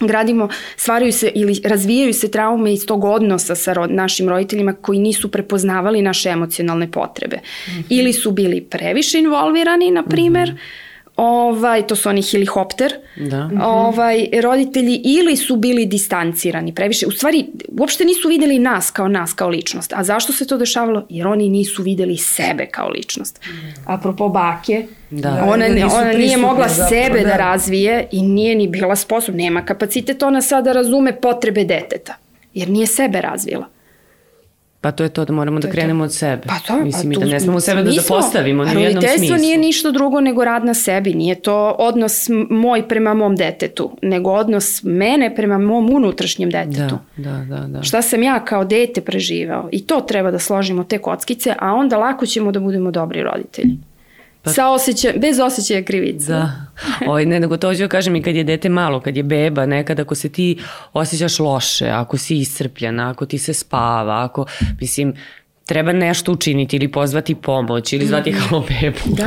gradimo, stvaraju se ili razvijaju se traume iz tog odnosa sa rod, našim roditeljima koji nisu prepoznavali naše emocionalne potrebe. Mm -hmm. Ili su bili previše involvirani, na primer, mm -hmm ovaj, to su oni helikopter, da. ovaj, roditelji ili su bili distancirani previše. U stvari, uopšte nisu videli nas kao nas, kao ličnost. A zašto se to dešavalo? Jer oni nisu videli sebe kao ličnost. Apropo bake, Da. Ona, da, ona nije mogla zapravo, sebe da. da razvije i nije ni bila sposobna, nema kapacitet ona sada razume potrebe deteta, jer nije sebe razvila. Pa to je to da moramo da krenemo od sebe. Pa to, Mislim, pa to, i da ne smemo sebe da zapostavimo ni u jednom smislu. nije ništa drugo nego rad na sebi. Nije to odnos moj prema mom detetu, nego odnos mene prema mom unutrašnjem detetu. Da, da, da. da. Šta sam ja kao dete preživao. I to treba da složimo te kockice, a onda lako ćemo da budemo dobri roditelji. Pa, Sa osjećaj, bez osjećaja krivice. Da. Oj, ne, nego to ću da kažem i kad je dete malo, kad je beba, nekad ako se ti osjećaš loše, ako si iscrpljena, ako ti se spava, ako, mislim, treba nešto učiniti ili pozvati pomoć ili zvati mhm. kao bebu. Da,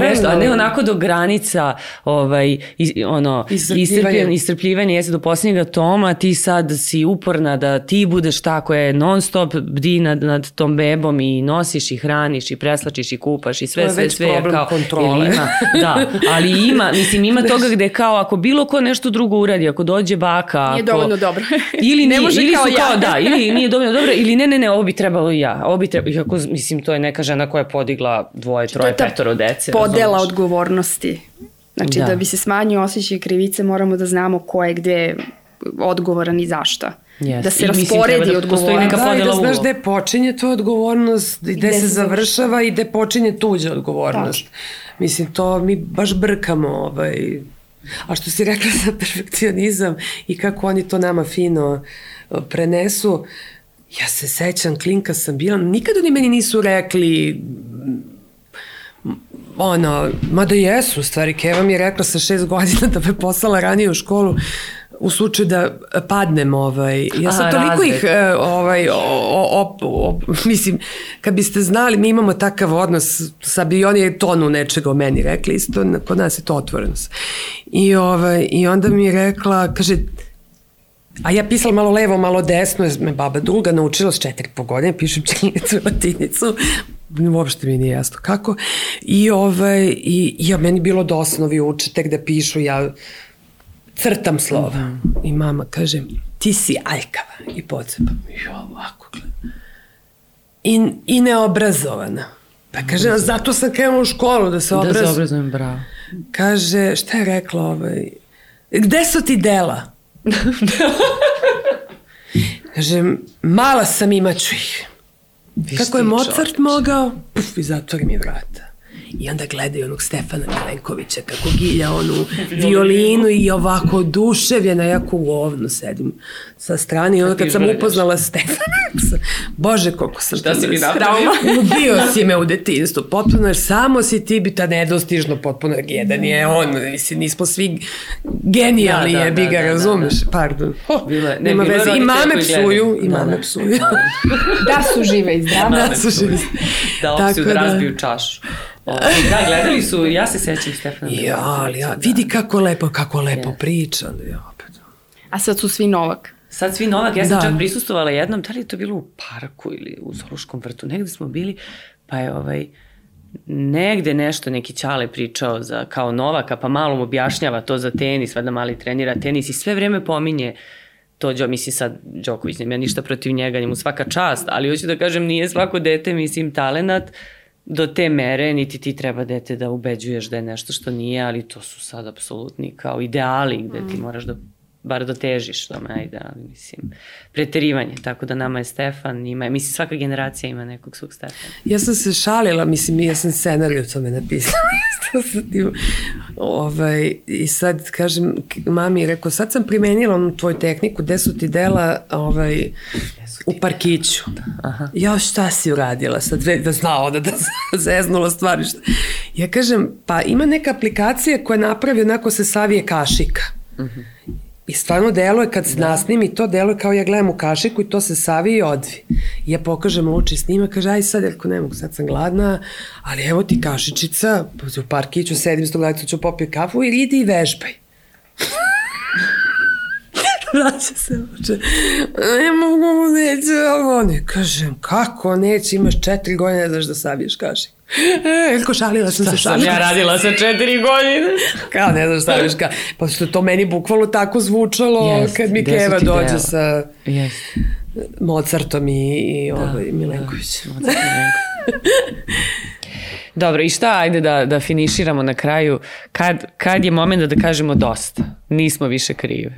nešto, a ne onako do granica ovaj, is, ono, iscrpljivanje, iscrpljivanje jeste do posljednjega toma, ti sad si uporna da ti budeš ta koja je non stop bdi nad, nad tom bebom i nosiš i hraniš i preslačiš i kupaš i sve, sve, sve. kao, kontrole. Ima, da, ali ima, mislim, ima toga gde kao ako bilo ko nešto drugo uradi, ako dođe baka, ako... Nije dovoljno dobro. ili ne može ili kao su ja. kao, da, ili nije dovoljno dobro, ili ne, ne, ne, ovo bi trebalo i ovo bi treba, iako, mislim, to je neka žena koja je podigla dvoje, troje, petoro dece. Podela razumeš? odgovornosti. Znači, da. da bi se smanjio osjećaj krivice, moramo da znamo ko je gde odgovoran i zašta. Yes. Da se I rasporedi da odgovornost. Neka da, i da znaš gde počinje to odgovornost, i gde, se završava i gde počinje tuđa odgovornost. Tačno. Mislim, to mi baš brkamo ovaj, A što si rekla za perfekcionizam i kako oni to nama fino prenesu, Ja se sećam, klinka sam bila, nikad oni meni nisu rekli ono, mada jesu, stvari, Keva mi je rekla sa šest godina da me poslala ranije u školu u slučaju da padnem, ovaj, ja sam Aha, toliko razred. ih, e, ovaj, o, o, o, mislim, kad biste znali, mi imamo takav odnos, sad bi oni je tonu nečega o meni rekli, isto, kod nas je to otvorenost. I, ovaj, I onda mi je rekla, kaže, A ja pisala malo levo, malo desno, jer me baba druga naučila s četiri po godine, pišem činjenicu, latinicu, uopšte mi nije jasno kako. I, ovaj, i, i ja, meni bilo dosadno, vi učite da pišu, ja crtam slova. I mama kaže, ti si aljkava i pocepam. I ovako. I, I neobrazovana. Pa kaže, a zato sam krenula u školu da se obrazujem. Da se obrazujem, bravo. Kaže, šta je rekla ovaj? Gde su ti dela? Kažem, mala sam, imaću ih. Kako je Mozart čovječ. mogao? Puf, i zatvori mi vrata. I onda gledaju onog Stefana Milenkovića kako gilja onu violinu i ovako oduševljena, jako u govnu sedim sa strane i onda kad sam upoznala Stefana, bože koliko sam Šta si mi napravio? Ubio si me u detinstvu, potpuno, jer samo si ti bi ta nedostižno potpuno jedan je on, mislim, nismo svi genijalni da, da, je, bi da, ga, da, razumeš? Da, da. Pardon. Oh, bilo je, ne, nema veze, i mame psuju, i mame psuju. da su žive i zdrave. Da su žive. Da opsuju da razbiju čašu. da, gledali su, ja se sećam Stefana. Ja, ali ja, vidi kako lepo, kako lepo yes. priča. Ja, opet. A sad su svi Novak. Sad svi Novak, ja sam da. čak prisustovala jednom, da li je to bilo u parku ili u Zoluškom vrtu, negde smo bili, pa je ovaj, negde nešto neki Ćale pričao za, kao Novaka, pa malo mu objašnjava to za tenis, vada mali trenira tenis i sve vreme pominje to, Đo, mislim sad Đoković, nema ništa protiv njega, njemu svaka čast, ali hoću da kažem, nije svako dete, mislim, talenat, do te mere, niti ti treba dete da ubeđuješ da je nešto što nije, ali to su sad apsolutni kao ideali gde ti mm. moraš da bar da težiš tome, ajde, ali mislim, preterivanje, tako da nama je Stefan, ima, mislim, svaka generacija ima nekog svog Stefana. Ja sam se šalila, mislim, ja sam scenariju tome napisala, isto sa tim, ovaj, i sad, kažem, mami rekao, sad sam primenila onu tvoju tehniku, gde su ti dela, ovaj, u parkiću. Aha. Ja šta si uradila sad, da znao da, da zeznula stvari. Šta. Ja kažem, pa ima neka aplikacija koja napravi onako se savije kašika. Mhm. I stvarno deluje kad se da. nasnimi, to deluje kao ja gledam u kašiku i to se savi i odvi. I ja pokažem Luči snima, kaže, aj sad, jelko ne mogu, sad sam gladna, ali evo ti kašičica, u parkiću sedim s tog ću popiti kafu i idi i vežbaj. vraća se uče. Ne mogu, neće, ovo ne. Kažem, kako neće, imaš četiri godine, ne znaš da saviješ kašik. Elko, šalila sam Šta se šalila. ja radila sa četiri godine? Kao, ne znaš šta viš ka. Pa što to meni bukvalno tako zvučalo yes, kad mi Keva dođe deo? sa yes. Mozartom i, i da, ovaj, Milenković. Da, Mozart Dobro, i šta, ajde da, da finiširamo na kraju. Kad, kad je moment da, da kažemo dosta? Nismo više krive.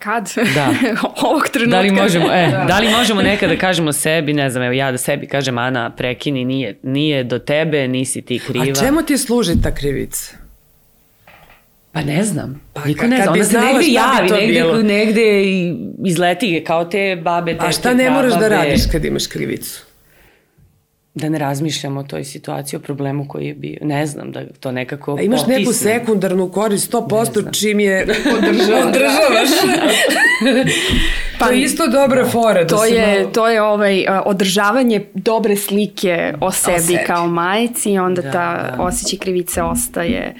Kad? Da. Ovog trenutka. Da li možemo, e, da. da li možemo nekada da kažemo sebi, ne znam, evo ja da sebi kažem, Ana, prekini, nije, nije do tebe, nisi ti kriva. A čemu ti služi ta krivica? Pa ne znam. Pa, Niko ne zna. Ona se negde javi, negde, bilo? negde izleti kao te babe, te A šta ne moraš da radiš kad imaš krivicu? Da ne razmišljam o toj situaciji, o problemu koji je bio. Ne znam, da to nekako A imaš potisne. neku sekundarnu korist 100% čim je održavaš. pa, to je isto dobra fora. Da to, je, malo... to je ovaj, održavanje dobre slike o sebi, o sebi. kao majici i onda da, ta da. osjećaj krivice ostaje.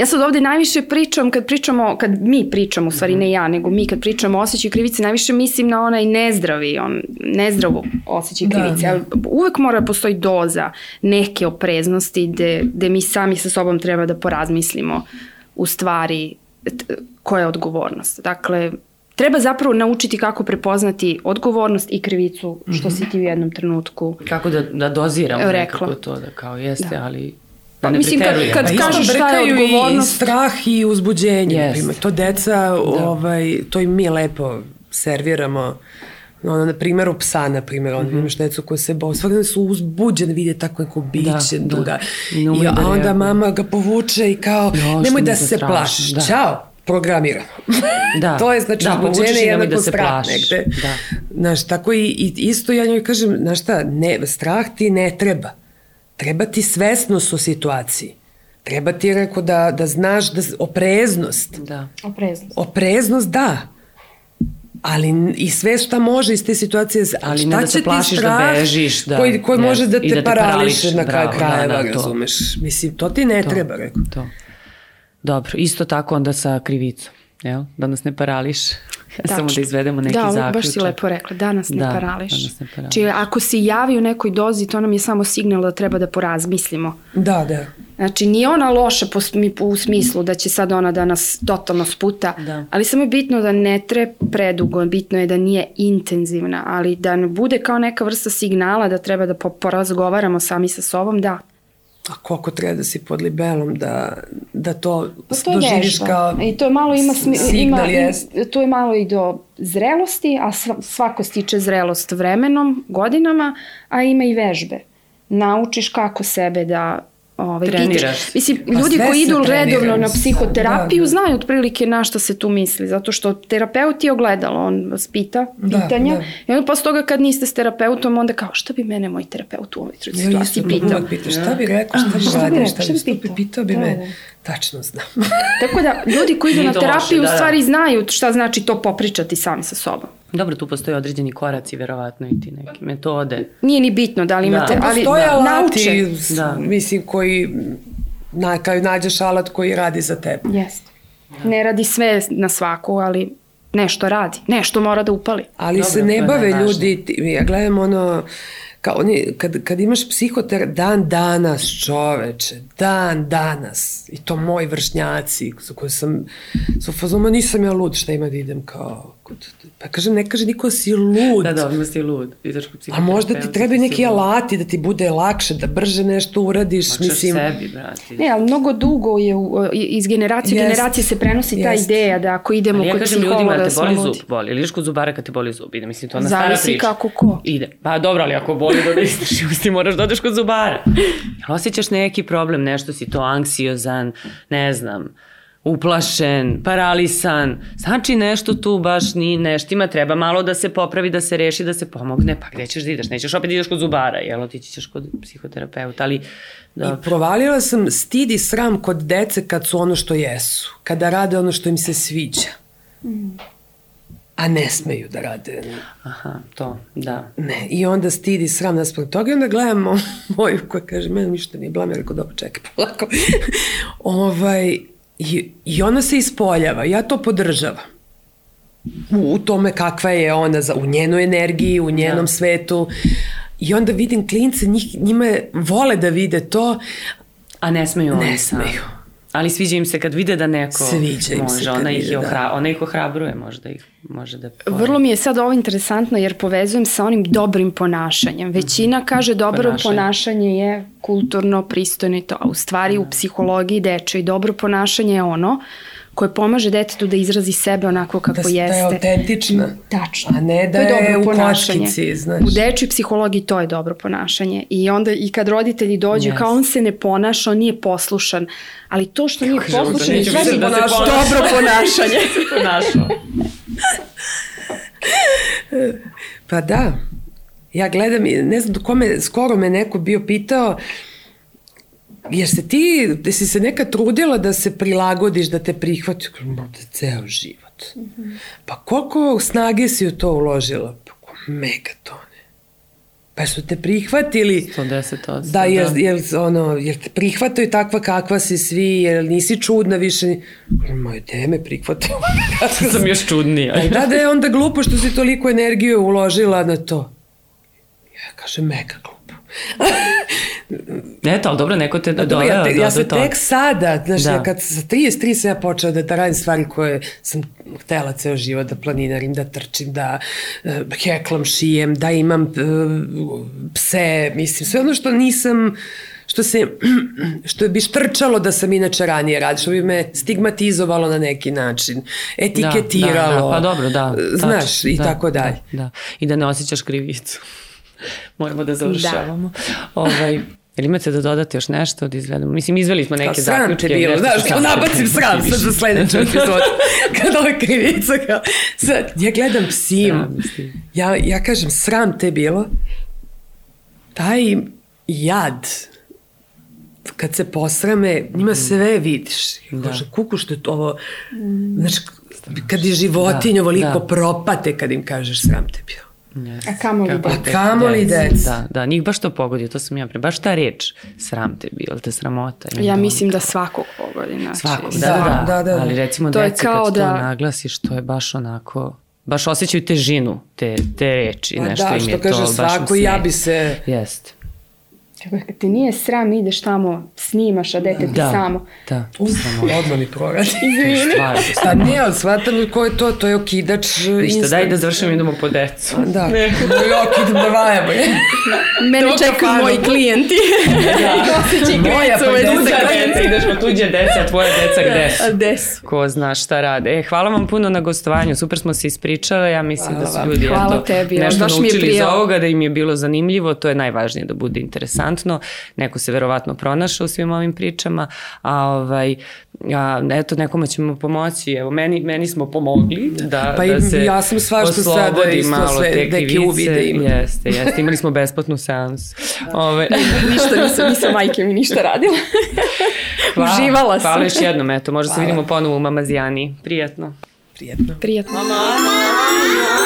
Ja sad ovde najviše pričam, kad pričamo, kad mi pričamo, u stvari ne ja, nego mi kad pričamo o osjećaju krivice, najviše mislim na onaj nezdravi, on, nezdravu osjećaj da, krivice. Da. Uvek mora da postoji doza neke opreznosti gde, gde mi sami sa sobom treba da porazmislimo u stvari koja je odgovornost. Dakle, treba zapravo naučiti kako prepoznati odgovornost i krivicu, što mm -hmm. si ti u jednom trenutku Kako da, da doziramo rekla. nekako to, da kao jeste, da. ali Pa, mislim, kad, kad pa kažeš šta je odgovornost... i strah i uzbuđenje. Yes. To deca, da. ovaj, to im mi lepo serviramo. Ono, na primjeru psa, na primjer, on mm -hmm. imaš decu koje se bo, svakako su uzbuđene, vide tako neko biće, da, duga. Da. I, a onda mama ga povuče i kao, jo, nemoj da se plašiš, da. čao programirano. Da. to je znači da, uzbuđenje jednako da strah negde. Da. Znaš, tako i, i isto ja njoj kažem, znaš šta, ne, strah ti ne treba treba ti svesnost u situaciji. Treba ti, rekao, da, da znaš da, opreznost. Da. Opreznost. Opreznost, da. Ali i sve šta može iz te situacije, ali šta ne da se plašiš da da bežiš, da, koji, koji može da te, da te parališe na kraju krajeva, da, da, razumeš. Mislim, to ti ne to, treba, rekao. To. Dobro, isto tako onda sa krivicom, jel? Da nas ne parališe. Samo da izvedemo neki da, zaključak. Da, baš si lepo rekla, da nas ne da, parališ. Da nas ne parališ. Či ako se javi u nekoj dozi, to nam je samo signal da treba da porazmislimo. Da, da. Znači, nije ona loša po, u smislu da će sad ona da nas totalno sputa, da. ali samo je bitno da ne tre predugo, bitno je da nije intenzivna, ali da ne bude kao neka vrsta signala da treba da porazgovaramo sami sa sobom, da, a koliko treba da si pod libelom da, da to, pa to doživiš kao I to je malo ima, smi, ima, jest. to je malo i do zrelosti, a svako stiče zrelost vremenom, godinama, a ima i vežbe. Naučiš kako sebe da ovaj, treniraš. Mislim, pa ljudi koji idu redovno na psihoterapiju da, da. znaju otprilike na šta se tu misli, zato što terapeut je ogledalo, on vas pita da, pitanja da. i onda posle toga kad niste s terapeutom, onda kao šta bi mene moj terapeut u ovoj situaciji pitao? Pita, šta bi rekao, šta bi radio, šta bi, šta bi pitao, pitao bi me, da, da. Tačno znam. Tako da, ljudi koji idu na terapiju u stvari znaju šta znači to popričati sami sa sobom. Dobro, tu postoje određeni koraci, verovatno i ti neke metode. Nije ni bitno da li imate, da. ali postoje da, alati, da. mislim, koji, na, kao nađeš alat koji radi za tebe. Jeste. Ne radi sve na svaku, ali nešto radi, nešto mora da upali. Ali Dobro, se ne bave ljudi, ja gledam ono, kao oni, kad, kad imaš psihoter, dan danas čoveče, dan danas, i to moji vršnjaci, sa kojim sam, sa fazoma nisam ja lud, šta ima da idem kao, pa kažem, ne kaže niko da si lud. Da, da, ima si lud. Ideš kod A možda ti treba neki alati da ti bude lakše, da brže nešto uradiš, Lakšaš mislim. sebi, brati. Ne, ali mnogo dugo je, iz generacije u generacije se prenosi ta ideja da ako idemo ja kod psihologa ljudima, da te boli zub, boli, ili ideš kod zubara kad te boli zub, ide, mislim, to je ona stara priča. Zavisi kako ko. Ide, pa dobro, ali ako boli da izdržiš, ti moraš da odeš kod zubara. Jel osjećaš neki problem, nešto si to anksiozan, ne znam, uplašen, paralisan, znači nešto tu baš ni neštima, treba malo da se popravi, da se reši, da se pomogne, pa gde ćeš da ideš? Nećeš opet da ideš kod zubara, jel, otići ćeš kod psihoterapeuta, ali... Da... I provalila sam stid i sram kod dece kad su ono što jesu, kada rade ono što im se sviđa. Mm a ne smeju da rade. Aha, to, da. Ne, i onda stidi sram naspred toga i onda gledam moju koja kaže, mene ništa nije blam, ja rekao, dobro, čekaj, polako. ovaj, i, I ona se ispoljava, ja to podržavam. U, u tome kakva je ona, za, u njenoj energiji, u njenom da. svetu. I onda vidim klince, njih, njima vole da vide to, A ne smeju oni Ne smeju. Ali sviđa im se kad vide da neko sviđa im može, se ona, ih vide, ohra, da. ona ih ohrabruje, možda ih može da... Pored. Vrlo mi je sad ovo interesantno jer povezujem sa onim dobrim ponašanjem. Većina mhm. kaže dobro ponašanje, ponašanje je kulturno, pristojno i to, a u stvari u psihologiji deče i dobro ponašanje je ono koje pomaže detetu da izrazi sebe onako kako da, jeste. Da je autentična. Tačno. A ne da je, je u koškici, znaš. U dečoj psihologiji to je dobro ponašanje. I onda i kad roditelji dođu, yes. kao on se ne ponaša, on nije poslušan. Ali to što nije Kako poslušan je da, da ponaša. dobro ponašanje. ponašao. pa da. Ja gledam, ne znam kome, skoro me neko bio pitao, Jer se ti, da si se neka trudila da se prilagodiš, da te prihvati, možda ceo život. Mm -hmm. Pa koliko snage si u to uložila? Pa megatone. Pa su te prihvatili 110 da, jer, da. jer, ono, jer te prihvataju takva kakva si svi, jer nisi čudna više. Moje teme prihvataju. sam još čudnija. da, da je onda glupo što si toliko energije uložila na to. Ja kažem, mega glupo. Eto, ali dobro, neko te da, doveo ja, te, ja sam do tek sada, znaš, da. ja kad sa 33 sam ja počela da, da radim stvari koje sam htela ceo život, da planinarim, da trčim, da uh, heklam, šijem, da imam uh, pse, mislim, sve ono što nisam što se, što bi štrčalo da sam inače ranije radio, što bi me stigmatizovalo na neki način, etiketiralo. Da, da, da, pa dobro, da. Znaš, tač, i da, tako dalje. Da, da. I da ne osjećaš krivicu. Moramo da završavamo. Da. ovaj, Jel imate da dodate još nešto da izvedemo? Mislim, izveli smo neke zaključke. Sram te bilo, znaš, kao nabacim sram sad za sledeću epizodu. Kad ove krivica, kao, sad, ja gledam psim, ja, ja kažem, sram te bilo, taj jad, kad se posrame, njima sve vidiš. Da. Kaže, kuku što je to ovo, znaš, kad je životinj da, ovoliko da. propate kad im kažeš sram te bilo. Yes. A kamo li deca? A kamo li deca? Da, da, njih baš to pogodi, to sam ja pre, baš ta reč, sram te bilo, te sramota. Ja mislim da svakog pogodi. Znači, svakog, da, da, da, da, da. Ali recimo to deca kad da... to naglasiš, to je baš onako, baš osjećaju težinu te, te reči, pa nešto da, im je to. Da, što kaže svako, ja bi se... Jeste. Te nije sram, ideš tamo, snimaš, a dete ti da, samo. Da, Uf, odmah mi proradi. Izvini. Pa ne, ali shvatam ko je to, to je okidač Ništa, daj da završimo, idemo po decu. Da, ne. ok, idemo da vajamo. Mene čekaju moji klijenti. Da. Moja, pa tuđa deca, ideš po tuđe deca, a tvoje deca gde su? A gde su? Ko zna šta rade. E, hvala vam puno na gostovanju, super smo se ispričale, ja mislim hvala da su ljudi hvala eto, tebi, nešto naučili iz ovoga, da im je bilo zanimljivo, to je najvažnije da bude interesantno interesantno, neko se verovatno pronašao u svim ovim pričama, a ovaj, a, eto, nekome ćemo pomoći, evo, meni, meni smo pomogli da, pa da se ja sam svašta sada isto malo sve, te neke uvide ima. Jeste, jeste, imali smo besplatnu seansu. Ove. ništa nisam, nisam majke mi ništa radila. Hvala, Uživala sam. Hvala još jednom, eto, možda se vidimo ponovo u Mamazijani. Prijetno. Prijetno. Prijetno. Mama! Mama!